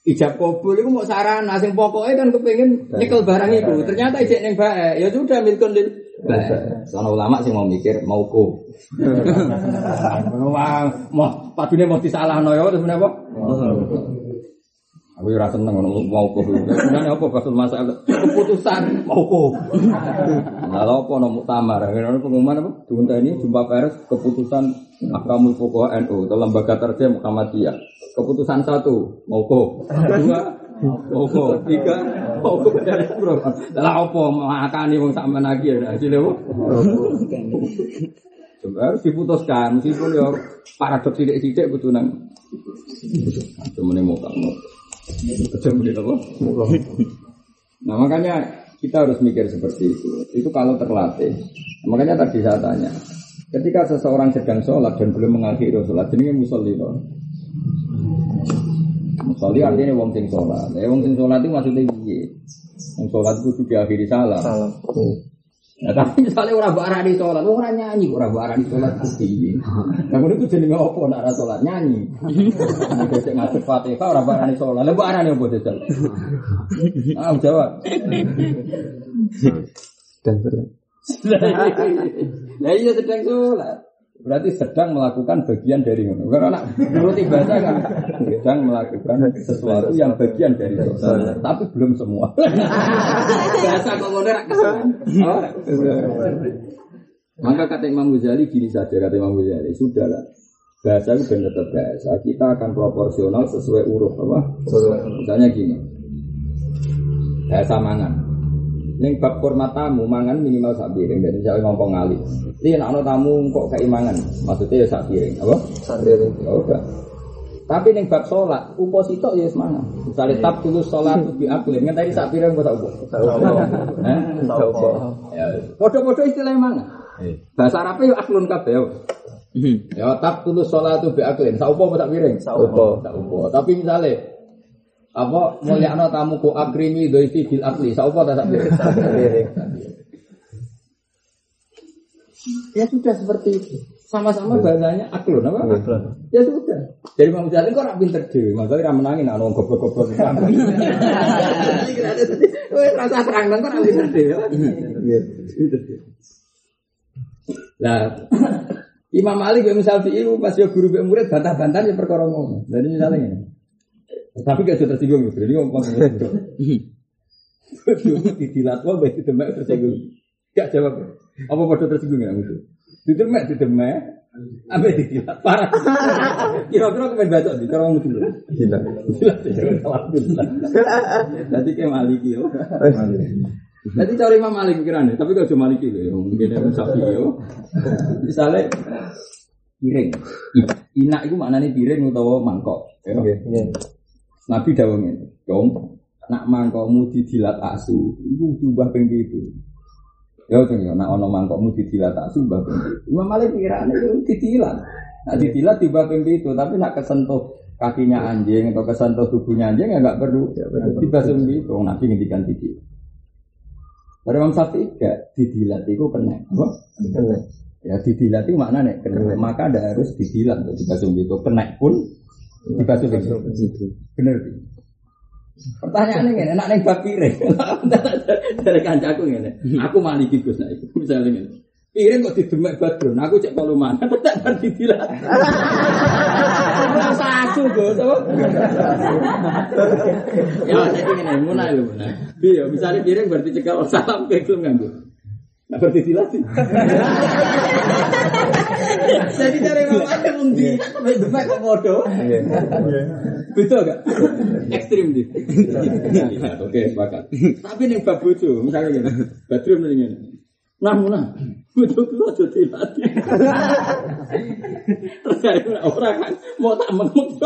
ijab kabul itu mau sarana sing pokoknya kan kepengin nyekel barang itu. Ternyata ijek ning bae, ya sudah milkun lil. Soalnya ulama sih mau mikir mau ko. *laughs* Mau padune mau disalahno ya terus menapa? Aku ora seneng ngono mau kok. Sebenarnya apa basul masalah keputusan mau kok. Lalu apa nomor muktamar? Ngono pengumuman apa? Diunta ini jumpa pers keputusan Ahkamul Fuqaha NU atau lembaga terjah Muhammadiyah. Keputusan satu mau kok. Dua mau kok. Tiga mau kok dari bro. Lah apa makani wong sampean lagi ya hasilnya apa? harus diputuskan meskipun ya paradoks sidik-sidik butuh nang. Cuma mau kamu. Kejemplung apa? Nah makanya kita harus mikir seperti itu. Itu kalau terlatih. Makanya tadi saya tanya, ketika seseorang sedang sholat dan belum mengakhiri sholat, jenenge musolli toh. Musolli artinya wong sing sholat. Wong sing sholat itu maksudnya? Wong sholat itu diakhiri salam. Salam. Nah, tapi misalnya orang mbak Arani sholat, orang nyanyi orang mbak Arani sholat itu tinggi. Nah, itu jadi apa nak ada sholat nyanyi. Nah, besok ngadep fatihah orang mbak Arani sholat, mbak Arani apa jajal? Ah, jawab. Dan berat. Nah, iya sedang sholat. Berarti sedang melakukan bagian dari ngono. Karena anak nuruti bahasa kan sedang melakukan sesuatu yang bagian dari sholat, tapi belum semua. *laughs* bahasa kok ngono ra kesan. Oh. Maka kata Imam Ghazali gini saja kata Imam Ghazali, sudahlah. Bahasa itu benar tetap bahasa. Kita akan proporsional sesuai urut apa? Misalnya gini. Bahasa mangan. Ning bab hormat tamu mangan minimal sak piring dan misalnya ngomong ngali. Ini nak ono tamu kok kayak mangan, maksudnya ya sak piring, apa? Sadar. Ya udah. Tapi ning bab sholat, upo sitok ya semangat. Misalnya tab tulus sholat *laughs* tuh diakulin, kan tadi sak piring kok upo. Eh? *laughs* Saupo. Ya, podo-podo istilah mana? Bahasa Arabnya ya aklun kabeh. ya. Ya tab tulus sholat tuh diakulin, sak upo sak piring? Saupo. Sak upo. Tapi misalnya apa mulyakno tamu ku akrimi doifi bil akli, upo tak sak. Ya sudah seperti itu. Sama-sama bahasanya aklun apa? Aklun. Ya sudah. Jadi Imam Ghazali kok rak pinter dhewe, makanya ra menangin ana wong goblok-goblok. Wes *laughs* rasa terang nang kok pinter dhewe. Pinter dhewe. Lah Imam Malik Imam Syafi'i itu pas yo guru mbek murid bantah-bantah ya perkara ngono. Jadi misalnya. Tapi gak sudah tersinggung gitu. Jadi ngomong ngomong. *laughs* Didilat wae baik demek tersinggung. Gak jawab. Apa padha tersinggung ya itu? Didemek didemek. Apa didilat parah. Kira-kira kemen bacok di cara ngomong dulu. Didilat ya, alhamdulillah. Nanti kayak Maliki yo. Nanti cari Imam Malik pikirannya, tapi kalau cuma Maliki loh, ya, mungkin ada sapi yo. Misalnya piring, inak itu maknanya piring atau mangkok. ya. Nabi dawuh ngene, "Dong, nak mangkokmu didilat asu, iku diubah ping pitu." Ya ceng ya, nak ono mangkokmu didilat asu ubah ping pitu. Imam Malik pikirane itu didilat. Nak didilat diubah ping pitu, tapi nak kesentuh kakinya anjing atau kesentuh tubuhnya anjing ya enggak perlu dibasuh pitu. Wong Nabi ngendikan didilat. Dari Imam Syafi'i gak didilat itu kena. Apa? Kena. Ya didilat itu maknanya kena. Maka ada harus didilat untuk dibasuh pitu. Kena pun dibasuh pitu. Begitu. Bener Bi. Pertanyaannya ngene, enak bab piring. *laughs* Dari kancaku ngene. Aku maliki Gus nek iku. Misale ngene. Piring kok didemek badron, aku cek kalau mana, *laughs* tak bar didilat. Rasa aku apa? Ya, saya ngene, mulai lho, mulai. Bi, ya, misalnya piring berarti cekal salam ke gelem nganggo. Nah, berarti dilat sih. Jadi dari mama ada mung di demek kok bodoh. Betul gak? Ekstrim di. Oke, sepakat. Tapi nih bab bojo, misalnya gini, badrum nih gini. Nah, nah, bojo ku aja dilatih. Terus orang kan mau tak mengut.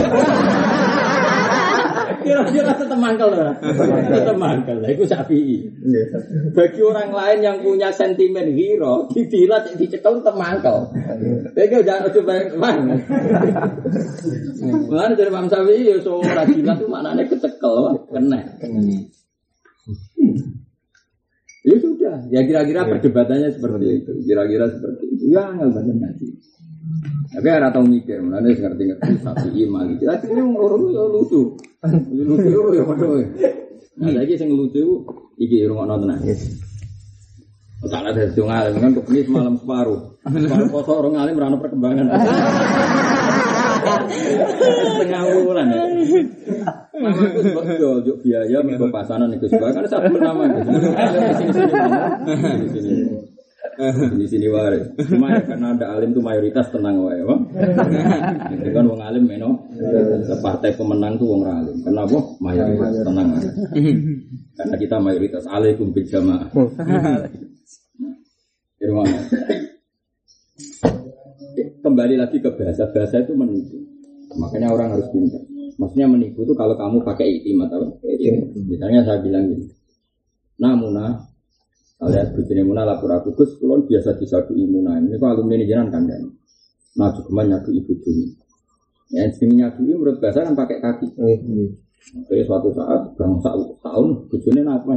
Kira-kira tetap mangkel lah. Tetap mangkel lah, itu sapi. Bagi orang lain yang punya sentimen hero, didilat, dicekel tetap mangkel. Tapi jangan coba mana. Mulane dari Imam Syafi'i ya so ora jilat itu maknanya kecekel, kena. Ya sudah, ya kira-kira perdebatannya seperti itu, kira-kira seperti itu. Ya nggak banyak ngaji. Tapi ora tau mikir, mulane wis ngerti-ngerti Syafi'i mali. Tapi ini orang ya lucu. Lucu ya padha. Nah, lagi sing lucu iki rungokno tenan. Salah dari sing alim kan kepenis malam separuh. Separuh poso orang alim merana perkembangan. Setengah bulan ya. Nama aku sebab jual juk biaya mergo pasanan itu sebab kan satu nama. Di sini sini *laughs* di sini. Wae. Cuma ya, karena ada alim tuh mayoritas tenang wae, Pak. Jadi kan wong alim meno partai pemenang tuh wong alim. Kenapa? Mayoritas tenang wae. Karena kita mayoritas alaikum bil jamaah. Rumah. Kembali lagi ke bahasa, bahasa itu menunjuk. Makanya orang harus pintar. Maksudnya menipu itu kalau kamu pakai iktimat apa? Iktimat. Misalnya saya bilang gini. Nah, Kalian bujine Muna lapor aku, Gus, kulon biasa disadu Muna. Ini kok alumni ini jalan kan kan? Nah, cukup nyadu ibu dulu. Ya, sini nyadu menurut bahasa kan pakai kaki. Jadi suatu saat, bang tahun, bujune apa?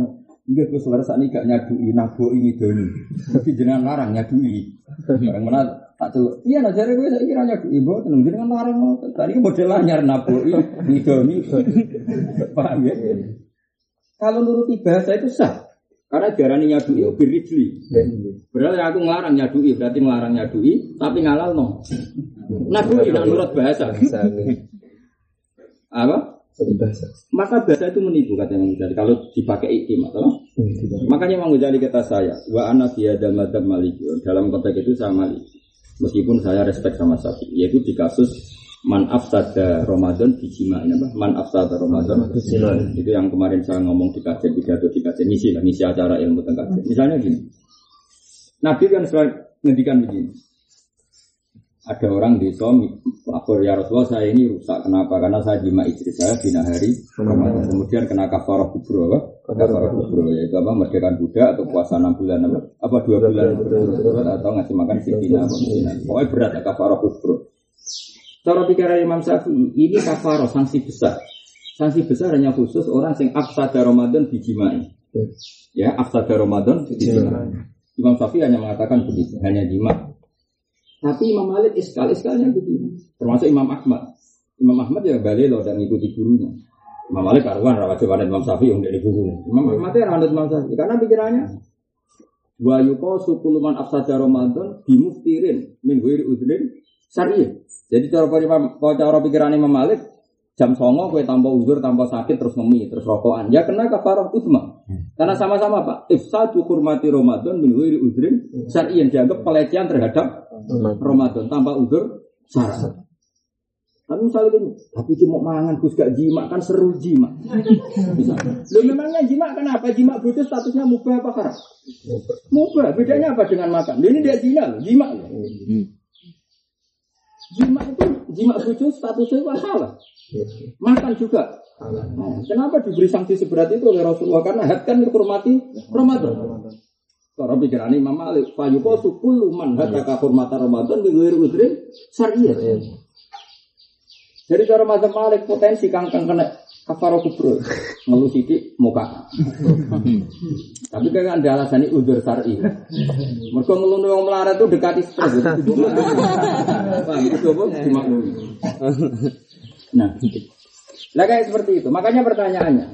Enggak, gue suara saat ini gak nyadui, ini doni. Tapi jangan larang nyadui. Barang mana tak tuh, iya nah jadi gue saya kira nyadui, ibu tenang jangan larang. Tadi model anyar ini doni. *laughs* Paham ya? Kalau nuruti bahasa itu sah. Karena jarani nyadui, birijli. Berarti aku ngelarang nyadui, berarti ngelarang nyadui, tapi ngalal no. Nabui, nah nurut bahasa. Apa? bahasa. Maka bahasa itu menipu kata Imam Ghazali kalau dipakai iktimat. toh. Makanya Imam Ghazali kata saya, wa ana fi hadzal madzhab maliki. Dalam konteks itu saya maliki. Meskipun saya respect sama Syafi'i, yaitu di kasus man afsada Ramadan di ini apa? Man afsada Ramadan. Itu yang kemarin saya ngomong di kajian pidato di kajian misi lah, misi acara ilmu tentang kajian. Misalnya gini. Nabi kan selalu ngendikan begini. Ada orang di suami lapor ya Rasulullah saya ini rusak. Kenapa? Karena saya jima istri saya bina hari Ramadan. Kemudian kena kafarah kubro apa? Kafarah kubro. yaitu apa? Merdekakan budak atau puasa enam bulan apa? Apa dua bulan berturut atau ngasih makan apa? Sitina pokoknya berat ya kafarah kubro cara pikiran Imam Syafi'i ini kafarah sanksi besar sanksi besar hanya khusus orang sing afsada Ramadan dijimai ya afsada Ramadan dijimai Imam Syafi'i hanya mengatakan begitu hanya jima tapi Imam Malik iskal iskalnya begini. Termasuk Imam Ahmad. Imam Ahmad ya balik loh dan ikuti gurunya. Imam Malik karuan rawat coba Imam Syafi'i yang dari buku Imam Ahmad ya rawat Imam Syafi'i karena pikirannya wa yuko sukuluman afsada Ramadan dimuftirin min ghairi udrin syariah. Jadi cara cara pikiran Imam Malik jam songo kue tanpa uzur tanpa sakit terus ngemi terus rokokan ya kena kafarah utma karena sama-sama pak ifsadu hormati Ramadan min ghairi udrin syariah dianggap pelecehan terhadap Ramadan tanpa uzur syarat. Tapi misalnya gini, tapi cuma mangan gus gak jima kan seru jima. Lo *laughs* memangnya jima kenapa? Jima butuh statusnya mubah apa haram? Mubah. Bedanya apa dengan makan? Ini dia jina loh, jima loh. Jima itu jima butuh statusnya apa salah? Makan juga. Nah, kenapa diberi sanksi seberat itu oleh Rasulullah? Karena hat kan dihormati Ramadan. Cara pikiran Imam Malik, fayuko sukul man hadaka hormata Ramadan di luar udrin syariah. Jadi cara Mazhab Malik potensi kang kang kena kafaro kubro ngeluh sidik muka. Tapi kan ada alasan ini udur syari. Mereka ngeluh wong melarat itu dekati stres. Itu? Dimaklumi. Nah, lah kayak seperti itu. Makanya pertanyaannya,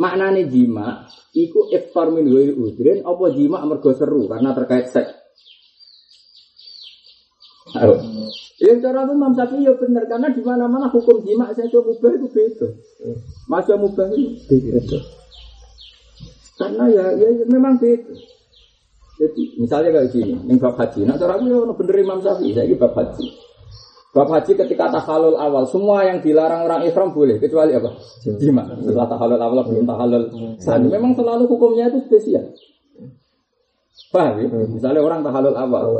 maknanya jima iku iftar min ghairi udrin apa jima mergo seru karena terkait seks. Ya cara itu Imam Syafi'i ya benar karena di mana-mana hukum jima saya coba mubah itu beda. Masih mubah itu beda. Karena ya, ya, ya memang beda. Jadi misalnya kayak gini, yang bab haji, nah cara aku ya bener Imam Syafi'i, saya bab haji. Bab haji ketika tahalul awal, semua yang dilarang orang ihram boleh, kecuali apa? Jima. Setelah tahalul awal belum tahalul sani. Memang selalu hukumnya itu spesial. Paham ya? Misalnya orang tahalul awal,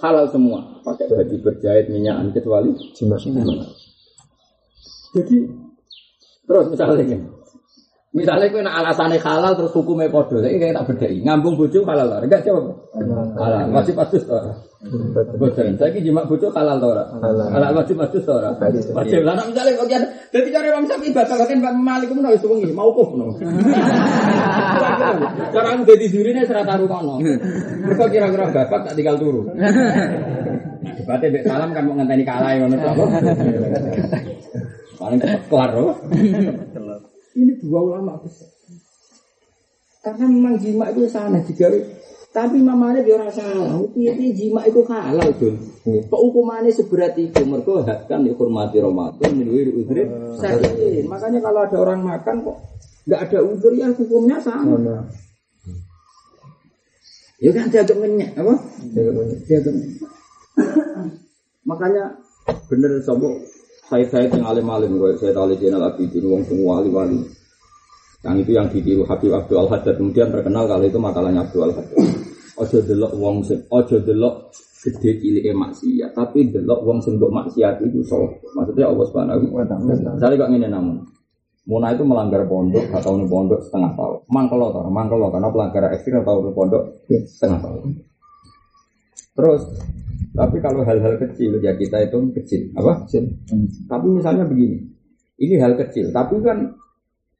halal semua, pakai baju berjahit minyakan kecuali Jima. Jadi terus misalnya gini. Misalnya kau nak alasannya halal terus hukumnya podo, ini kayak tak bedai. Ngambung bojo halal lah, enggak jawab. Halal, wajib adus tora. Bosan, saya kira jima bojo halal tora. Halal wajib adus tora. Wajib lah. Misalnya kau kian, jadi cara Imam Syafi'i batal kan Pak Malik pun harus wengi, mau kok no. Cara aku jadi jurine serata taruh kono. Mereka kira-kira bapak tak tinggal turu. Debatnya Bek Salam kan mau ngenteni kalah ngono. Paling kelar loh. Ini dua ulama besar. Karena memang jima itu sana juga. Tapi Imam Malik ya ora salah. Jima itu halal tuh. Kok hukumannya seberat itu? Mereka kan dihormati Ramadan minuhi udhri. Saya makanya kalau ada orang makan kok nggak ada udur ya hukumnya sama. Ya kan jaga menyak apa? Jaga menyak. Makanya bener sobo saya saya yang alim alim gue saya tahu jenal abidin wong semua wali wali yang itu yang ditiru Habib Abdul Al Haddad kemudian terkenal kalau itu makalahnya Abdul Al Haddad ojo delok wong sing ojo delok gede cilik maksiat, tapi delok wong sing mbok maksiat itu soleh. Maksudnya Allah Subhanahu wa taala. Misalnya kok ngene namun. Muna itu melanggar pondok, gak tahu nih pondok setengah tahun. Mangkelo toh, mangkelo karena pelanggaran ekstrim nih pondok setengah tahun. Terus, tapi kalau hal-hal kecil ya kita itu kecil, apa? Kecil. Tapi misalnya begini, ini hal kecil, tapi kan,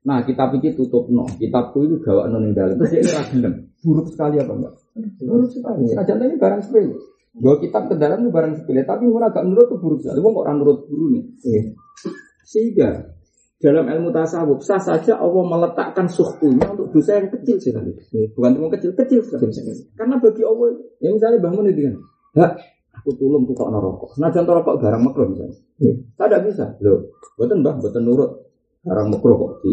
nah kita pikir tutup no, kitabku itu gawak non yang dalam, terus dia ini gelem. buruk sekali apa enggak? Buruk sekali. Senajan ini barang sepele. Gue kitab kendaraan itu barang sepele, tapi mun agak nurut itu buruk sekali. Wong kok orang nurut guru nih. Sehingga dalam ilmu tasawuf sah saja Allah meletakkan suhtunya untuk dosa yang kecil sekali. Bukan cuma kecil, kecil sekali. Karena bagi Allah, ya misalnya bangun itu kan, Hak, aku tulung tuh kok rokok. Senajan tuh rokok barang makro misalnya. Saya tidak bisa. Loh, buatan mbah, buatan nurut. Barang makro kok di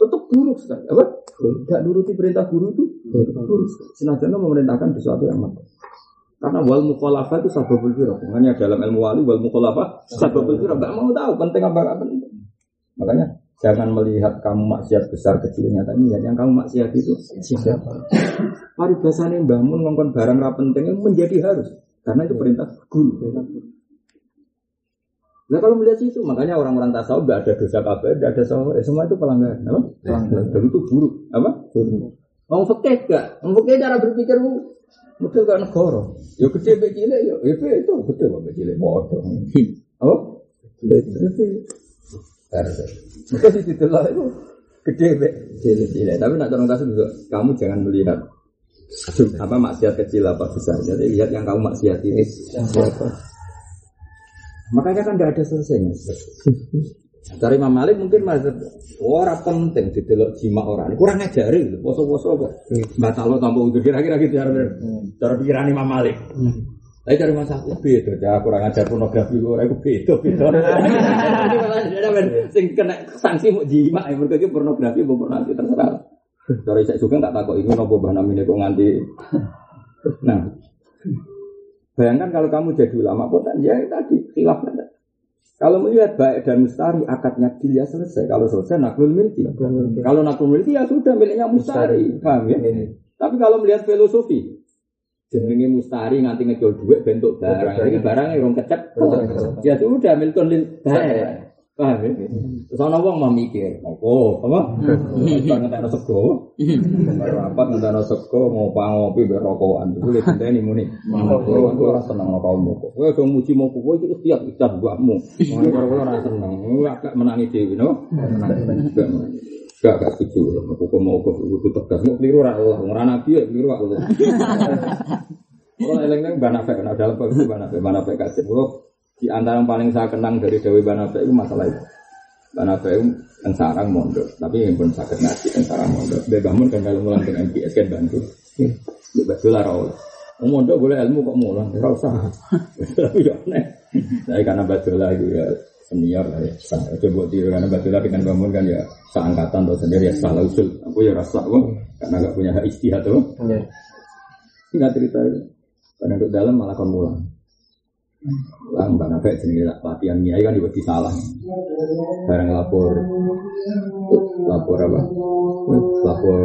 Tetap buruk sekali. Apa? Gak nuruti perintah guru itu buruk sekali. Senajan memerintahkan sesuatu yang makro. Karena wal mukhalafah itu sababul firah. Makanya dalam ilmu wali wal mukhalafah sababul firah. Gak mau tahu penting apa gak penting. Makanya jangan melihat kamu maksiat besar kecilnya tapi lihat yang kamu maksiat itu siapa. Paribasane bangun ngongkon barang ra penting menjadi harus karena itu perintah guru. Nah kalau melihat itu makanya orang-orang tasawuf gak ada dosa kabeh, gak ada salah, eh, semua itu pelanggaran, apa? Pelanggaran. Dan itu buruk, apa? Buruk. Wong fikih gak, wong fikih cara berpikir Model gak negara. Ya mbek cilik ya, ya itu gede mbek cilik padha. Apa? Maka sih didelok itu mbek cilik-cilik. Tapi nak orang tasawuf juga kamu jangan melihat apa maksiat kecil apa besar. Jadi lihat yang kamu maksiat ini siapa. Makanya kan tidak ada selesainya. Dari Imam Malik mungkin masih ora penting didelok jima orang. Kurang ngajari lho, poso-poso kok. Batal lo tanpa udur kira-kira gitu cara cara pikiran Imam Malik. Tapi dari masa aku beda, ya kurang ajar pornografi ora iku beda beda. *laughs* Sing kena sanksi mau jima ya mergo pornografi apa nanti terserah. Dari saya juga tak takut ini nopo bah namanya kok nganti. Nah, bayangkan kalau kamu jadi ulama potan ya tadi khilaf. Kalau melihat baik dan mustari akadnya dia selesai. Kalau selesai naklul milki. Kalau naklul milki ya sudah miliknya mustari. Paham ya? Tapi kalau melihat filosofi jenenge mustari nganti ngejol duit bentuk barang. Ini barangnya orang kecet. Ya sudah milikun lil. Paham ya? Ana wong mau mikir, apa? Apa? Ngentekno sego. Rapat ngentekno sego, ngopi ngopi mbek rokokan. Iku lek ngenteni muni. Aku ora seneng rokomu. Kowe do muji mau kowe iki setiap icat buahmu. Ngono karo kula ora seneng. Agak menangi dhewe no. Gak gak setuju. Aku mau kok kudu tegas. Mau keliru ora Allah. Ora nabi ya keliru Allah. Kalau *laughs* eleng-eleng banafek, nah dalam bagi banafek, banafek kasih. Kalau di antara yang paling saya kenang dari Dewi Banabe itu masalah itu. Banabe itu yang sarang mondok, tapi yang pun sakit ngaji yang sarang mondok. Dia bangun kan kalau mulang dengan MPS kan bantu. Di betul lah rawol. Mondok boleh ilmu kok mulang, tidak usah. Tapi ya aneh. Saya karena betul lah itu ya senior lah ya. Sah. Coba tiru karena betul lah dengan bangun kan ya seangkatan atau sendiri ya salah usul. Aku ya rasa kok karena gak punya hak istihad tuh. Nggak cerita itu. Karena untuk dalam malah kon mulang. Lang bang apa jenis latihan kiai kan juga salah. Barang lapor, lapor apa? Lapor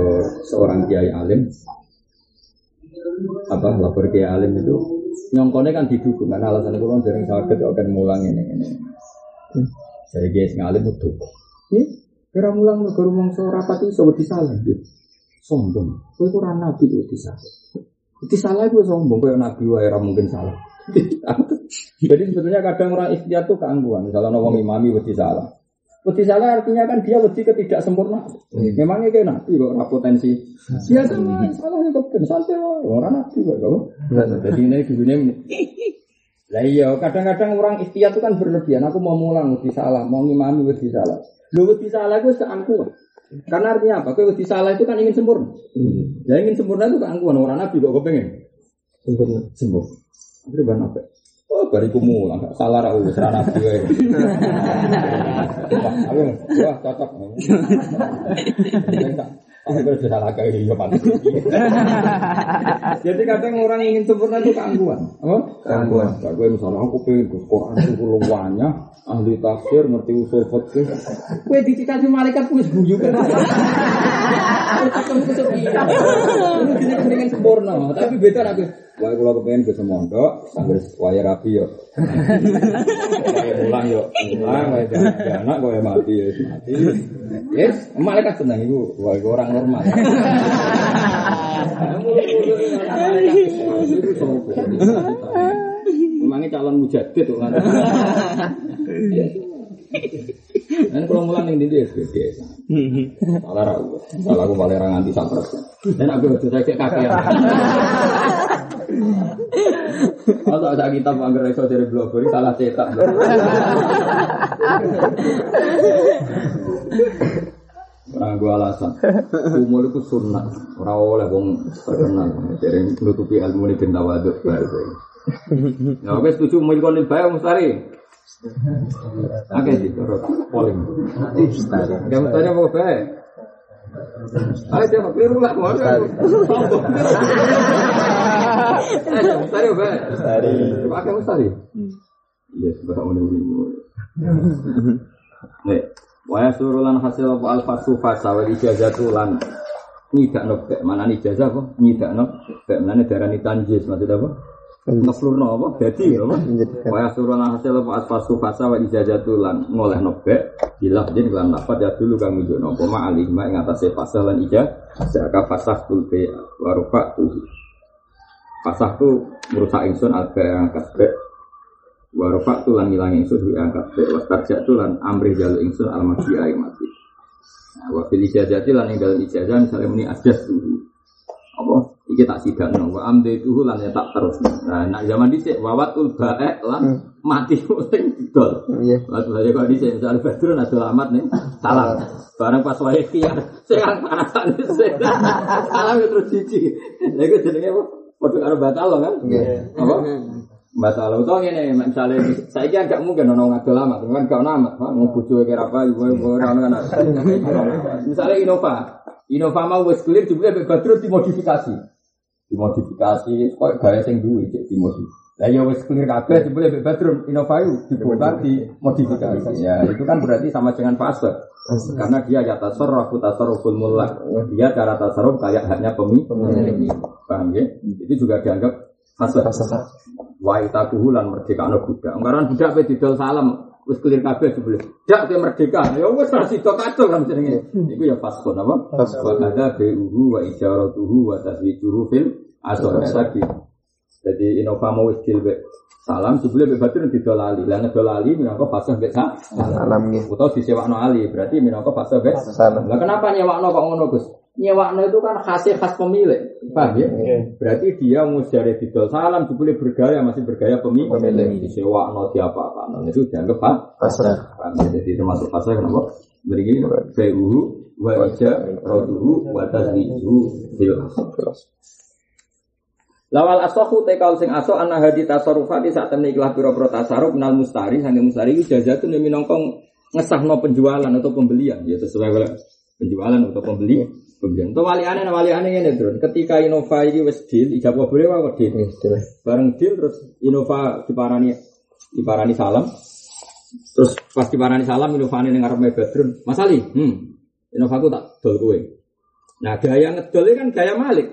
seorang kiai alim. Apa lapor kiai alim itu nyongkone kan didukung karena alasan kan dari sakit akan mulang ini ini. Jadi kiai sing alim itu. Ini kira mulang rumah seorang rapat itu sobat salah. Sombong. Kau kurang nabi itu disalah. Disalah gue sombong. Kau nabi wae mungkin salah. *laughs* Jadi sebetulnya kadang orang ikhtiar itu keangguan. Misalnya nawang imami wedi salah. Wedi salah artinya kan dia wedi ketidaksempurnaan. Hmm. Memangnya kayak nabi kok ora potensi. Dia sama salah itu kan santai orang nabi kok. Jadi ini dunia ini. *laughs* Lah iya, kadang-kadang orang ikhtiar itu kan berlebihan. Aku mau mulang wedi salah, mau ngimami wedi salah. Lu wedi salah itu keangkuhan. Karena artinya apa? Kau wedi salah itu kan ingin sempurna. Hmm. Ya ingin sempurna itu keangkuhan. Orang nabi kok kepengen sempurna. Sempurna. Akhirnya bahan apa? Oh, bariku mulang, salah ra wis ra nabi wae. *laughs* Aku wah cocok. *laughs* Sudah salah kayak gitu Pak. Jadi kadang orang ingin sempurna itu keangkuhan. Apa? Keangkuhan. Kayak gue misalnya aku pengen ke Quran itu luwanya, ahli tafsir, ngerti usul fikih. Gue dicicati malaikat gue guyu kan. Ketemu kesepian. Lu jenis pengen sempurna, tapi beda aku. Wah, kalau kepengen ke semondok, sambil waya rapi yo. Waya pulang yo, pulang, waya anak, waya mati yo, mati. Yes, malaikat senang itu, wah orang normal. Memangnya calon mujadid tuh kan. Dan kalau mulang yang di SPG, salah ragu, salah aku malah orang anti sampres. Dan aku itu saya kayak kakek. Kalau ada kitab anggar iso dari blog ini salah cetak. Orang gue alasan, *laughs* umur itu sunnah, orang oleh wong terkenal, jadi menutupi ilmu ini bintang waduk. Ya oke setuju umur kau nih bayar mustari. Oke sih, terus polling. Gak mustari apa baik? Ayo jangan keliru lah, mau Ayo mustari apa? Mustari. Pakai mustari. Iya, sebenarnya ini *laughs* Nih, Waya surulan hasil apa? Alfasu fasa wal ijazatu lan nyidak nobek mana ijazah apa? Nyidak nobek mana darah ni tanjis maksud apa? Ngeplurno apa? Jadi apa? Waya surulan hasil apa? Alfasu fasa wal ijazatu lan ngoleh nobek bila jadi lan dapat ya dulu kang nunjuk nopo ma alih ma ing atase fasa lan ijazah. Saka fasah tulbe warufa tuh fasah tu merusak ingsun alba yang kasbek Warofa tulan ngilang ingsun wi angkat be wastarja tulan amrih jalu ingsun almasi aing mati. Nah, wa fil ijazati lan ing dalem ijazah misalnya muni ajas tuhu. Apa? Iki tak sidakno wa amde tuhu lan ya tak terus. Nah, nak zaman dhisik wawatul bae lan mati *laughs* sing didol. Iya. Waktu saya kok dhisik misalnya Badrun ada alamat nih salam. Barang pas wae kiar sing panasan sing salam ya terus cici. Lha iku jenenge apa? Padha karo batal kan? Iya. Apa? Batal utawa ngene misale saiki kan gak mungkin ono ngadol amat kan gak ono amat mau bojo kira apa ibu ora ono kan. *laughs* Misale Innova Innova mau wis clear mek Badrun dimodifikasi. Dimodifikasi kok gawe sing duwe cek dimodifikasi. Lah ya wis clear kabeh jebule mek Badrun Innova itu dibongkar dimodifikasi. Ya itu kan berarti sama dengan fase karena dia ya tasarrufu tasarruful mulak dia cara tasarruf kayak haknya pemilik. Paham ya? Itu juga dianggap fase wa itakuhu lan merdeka ana budak. Anggaran budak pe didol salam wis clear kabeh jebule. Dak ke merdeka. Ya wis ra sida kacau kan jenenge. Iku ya faskon apa? Wa ada bi'uhu wa ijaratuhu wa taswijuhu fil asor tadi. Jadi Innova mau wis dilbe salam jebule be batin didol ali. Lah ngedol ali minangka fase mbek sa. Salam nggih. Utawa disewakno ali berarti minangka fase mbek Salam. Lah kenapa nyewakno kok ngono Gus? Nyewakno itu kan khasnya khas pemilik. Paham ya? Berarti dia musjare didol salam jebule bergaya masih bergaya pemilik. Pemilik. Disewakno diapa-apano itu dianggap apa? Pasrah. Ya? Jadi termasuk fase kenapa? Beri Bai'uhu wa ija roduhu wa tazwijuhu fil asr. Lawal asohu tekal sing aso ana hadi tasarrufati saat temne ikhlas pira-pira tasarruf nal mustari sange mustari iku jazatun yang minangka ngesahno penjualan atau pembelian ya sesuai oleh penjualan atau pembeli pembelian. Itu waliane waliane ngene, Drun. Ketika Innova iki wis deal, ijabah boleh wae deal. Bareng deal terus Innova diparani diparani salam. Terus pas diparani salam Innovane ning ngarepe Badrun. Mas Ali, hmm. Innova ku tak dol kowe. Nah, gaya ngedol kan gaya Malik.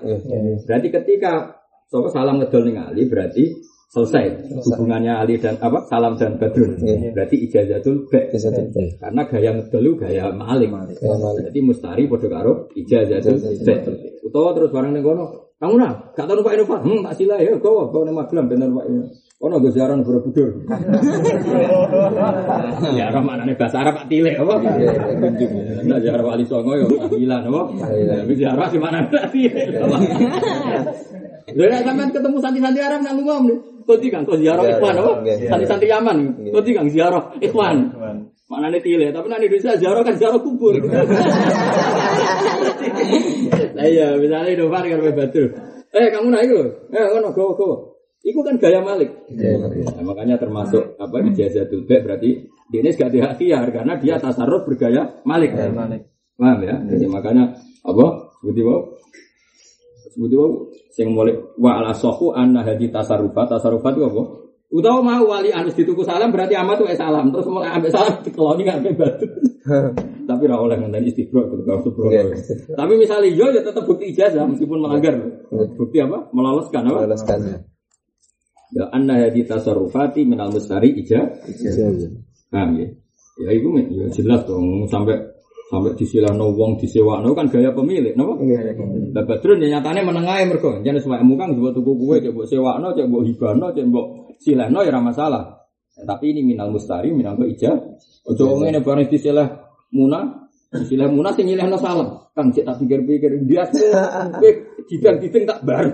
Berarti ketika Sopo salam ngedol ning Ali berarti selesai hubungannya Ali dan apa salam dan Badrun. Iya. Berarti ijazatul ba. Karena gaya ngedol gaya Malik. Jadi mustari padha karo ijazatul ba. Utawa terus bareng ning kono. Kamu nah, gak tau numpak Innova. Hmm, tak sila ya, kau kau ning Magelang ben numpak ini. Ono go ziarah nang Borobudur. *laughs* Ya ora maknane bahasa Arab Pak Tilek apa? Ndak ziarah Wali Songo yo tahlilan apa? Tapi ziarah di mana *laughs* tak Tilek. *laughs* Lha sampean ketemu santi-santi Arab nang umum nih. Kodi kang kok ziarah ikhwan apa? Santi-santi Yaman. Kodi kang ziarah ikhwan. Maknane Tilek, tapi nang Indonesia ziarah kan ziarah kubur. *laughs* Lah iya, misalnya Indovar karo Badru. Eh, kamu naik lho. Eh, ngono go go. Iku kan gaya Malik. Nah, makanya termasuk apa ijazatul ba berarti ini gak ada ikhtiar karena dia tasarruf bergaya Malik. Paham ya? Jadi makanya apa? Sebuti apa? Sebuti apa? Sing mulai wa ala sohu anna hadi tasarufat tasarufat itu apa? Utawa mau wali anus dituku salam berarti amat tuh salam terus mulai ambil salam dikeloni ngambil batu. *laughs* Tapi ora oleh ngenteni istibro gitu subro. Iya. Tapi misalnya yo ya tetap bukti ijazah meskipun melanggar. Bukti apa? Meloloskan apa? Balaskan. Ya anna hadi tasarufati minal mustari ijazah. Paham ya? Ya itu ya jelas dong sampai sampai disilahno wong disewakno kan gaya pemilik, napa? Lah Badrun ya nyatane menengahe mergo jan sewakmu kang mbok tuku kowe cek mbok sewakno, cek mbok hibano, cek mbok silahno ya ora masalah. Tapi ini minal mustari, minal ke ijab. Ojo ngene bareng disilah muna, disilah muna sing nyilehno salam. Kang cek tak pikir-pikir dia kowe *laughs* didang-diding tak bar.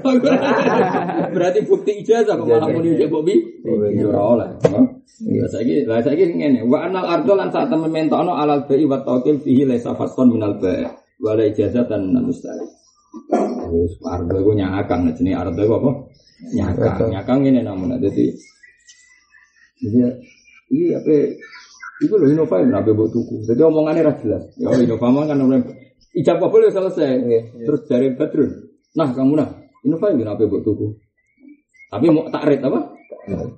*laughs* Berarti bukti ijazah kok malah muni cek mbok bi. Ya ora oleh. Ya saiki, lah saiki ngene, wa anal ardo lan saat temen mentokno alal bai wa tawkil fihi laisa fasqon minal bai. Wa la ijazatan minal mustari. Wis ardo iku nyakang jenenge ardo iku apa? Nyakang. Nyakang ngene namun dadi jadi ini apa itu loh Innova yang nabe buat tuku. Jadi omongannya ra jelas. Ya *laughs* Innova mah kan orang ijab kabul ya selesai. Iya, Terus dari Badrun. Nah kamu nah Innova yang nabe buat tuku. Tapi mau takrit apa?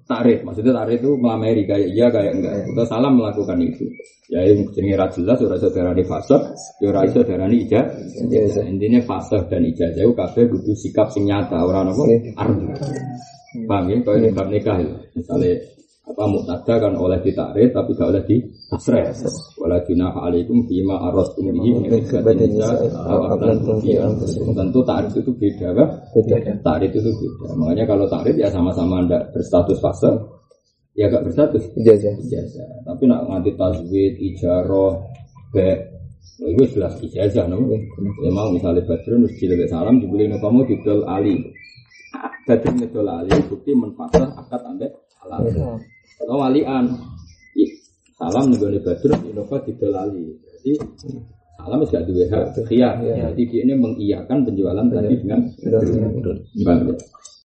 Takrit. Maksudnya takrit itu melamari kayak iya kayak enggak. Kita salah melakukan itu. Ya ini jenis ra jelas ora iso darani fasih, ya ora iso darani ijab. Intinya fasih dan ijazah itu kabeh kudu sikap sing nyata ora napa Iya. arti. Paham ya? Kalau ini bab nikah ya. Misalnya apa muktada kan oleh ditarik tapi gak oleh di tasreh. Wala junah alaikum bima arrastum bihi. Tentu tarik itu beda apa? Beda. Tarik itu beda. Makanya kalau tarik ya sama-sama ndak berstatus fase ya gak berstatus Ijazah. ijazah. Tapi nak nganti tajwid, ijaroh, be, itu jelas ijazah, no? Ya mau misalnya Badrun harus dilebek salam, dibeli kamu didol ali. Badrun ngedol ali, bukti menfasah akad ambek halal. Atau walian, salam nih Badrun, Innova didol ali. Jadi salam gak dua hak, khiyar. Jadi dia ini mengiyakan penjualan tadi dengan Badrun. Paham ya?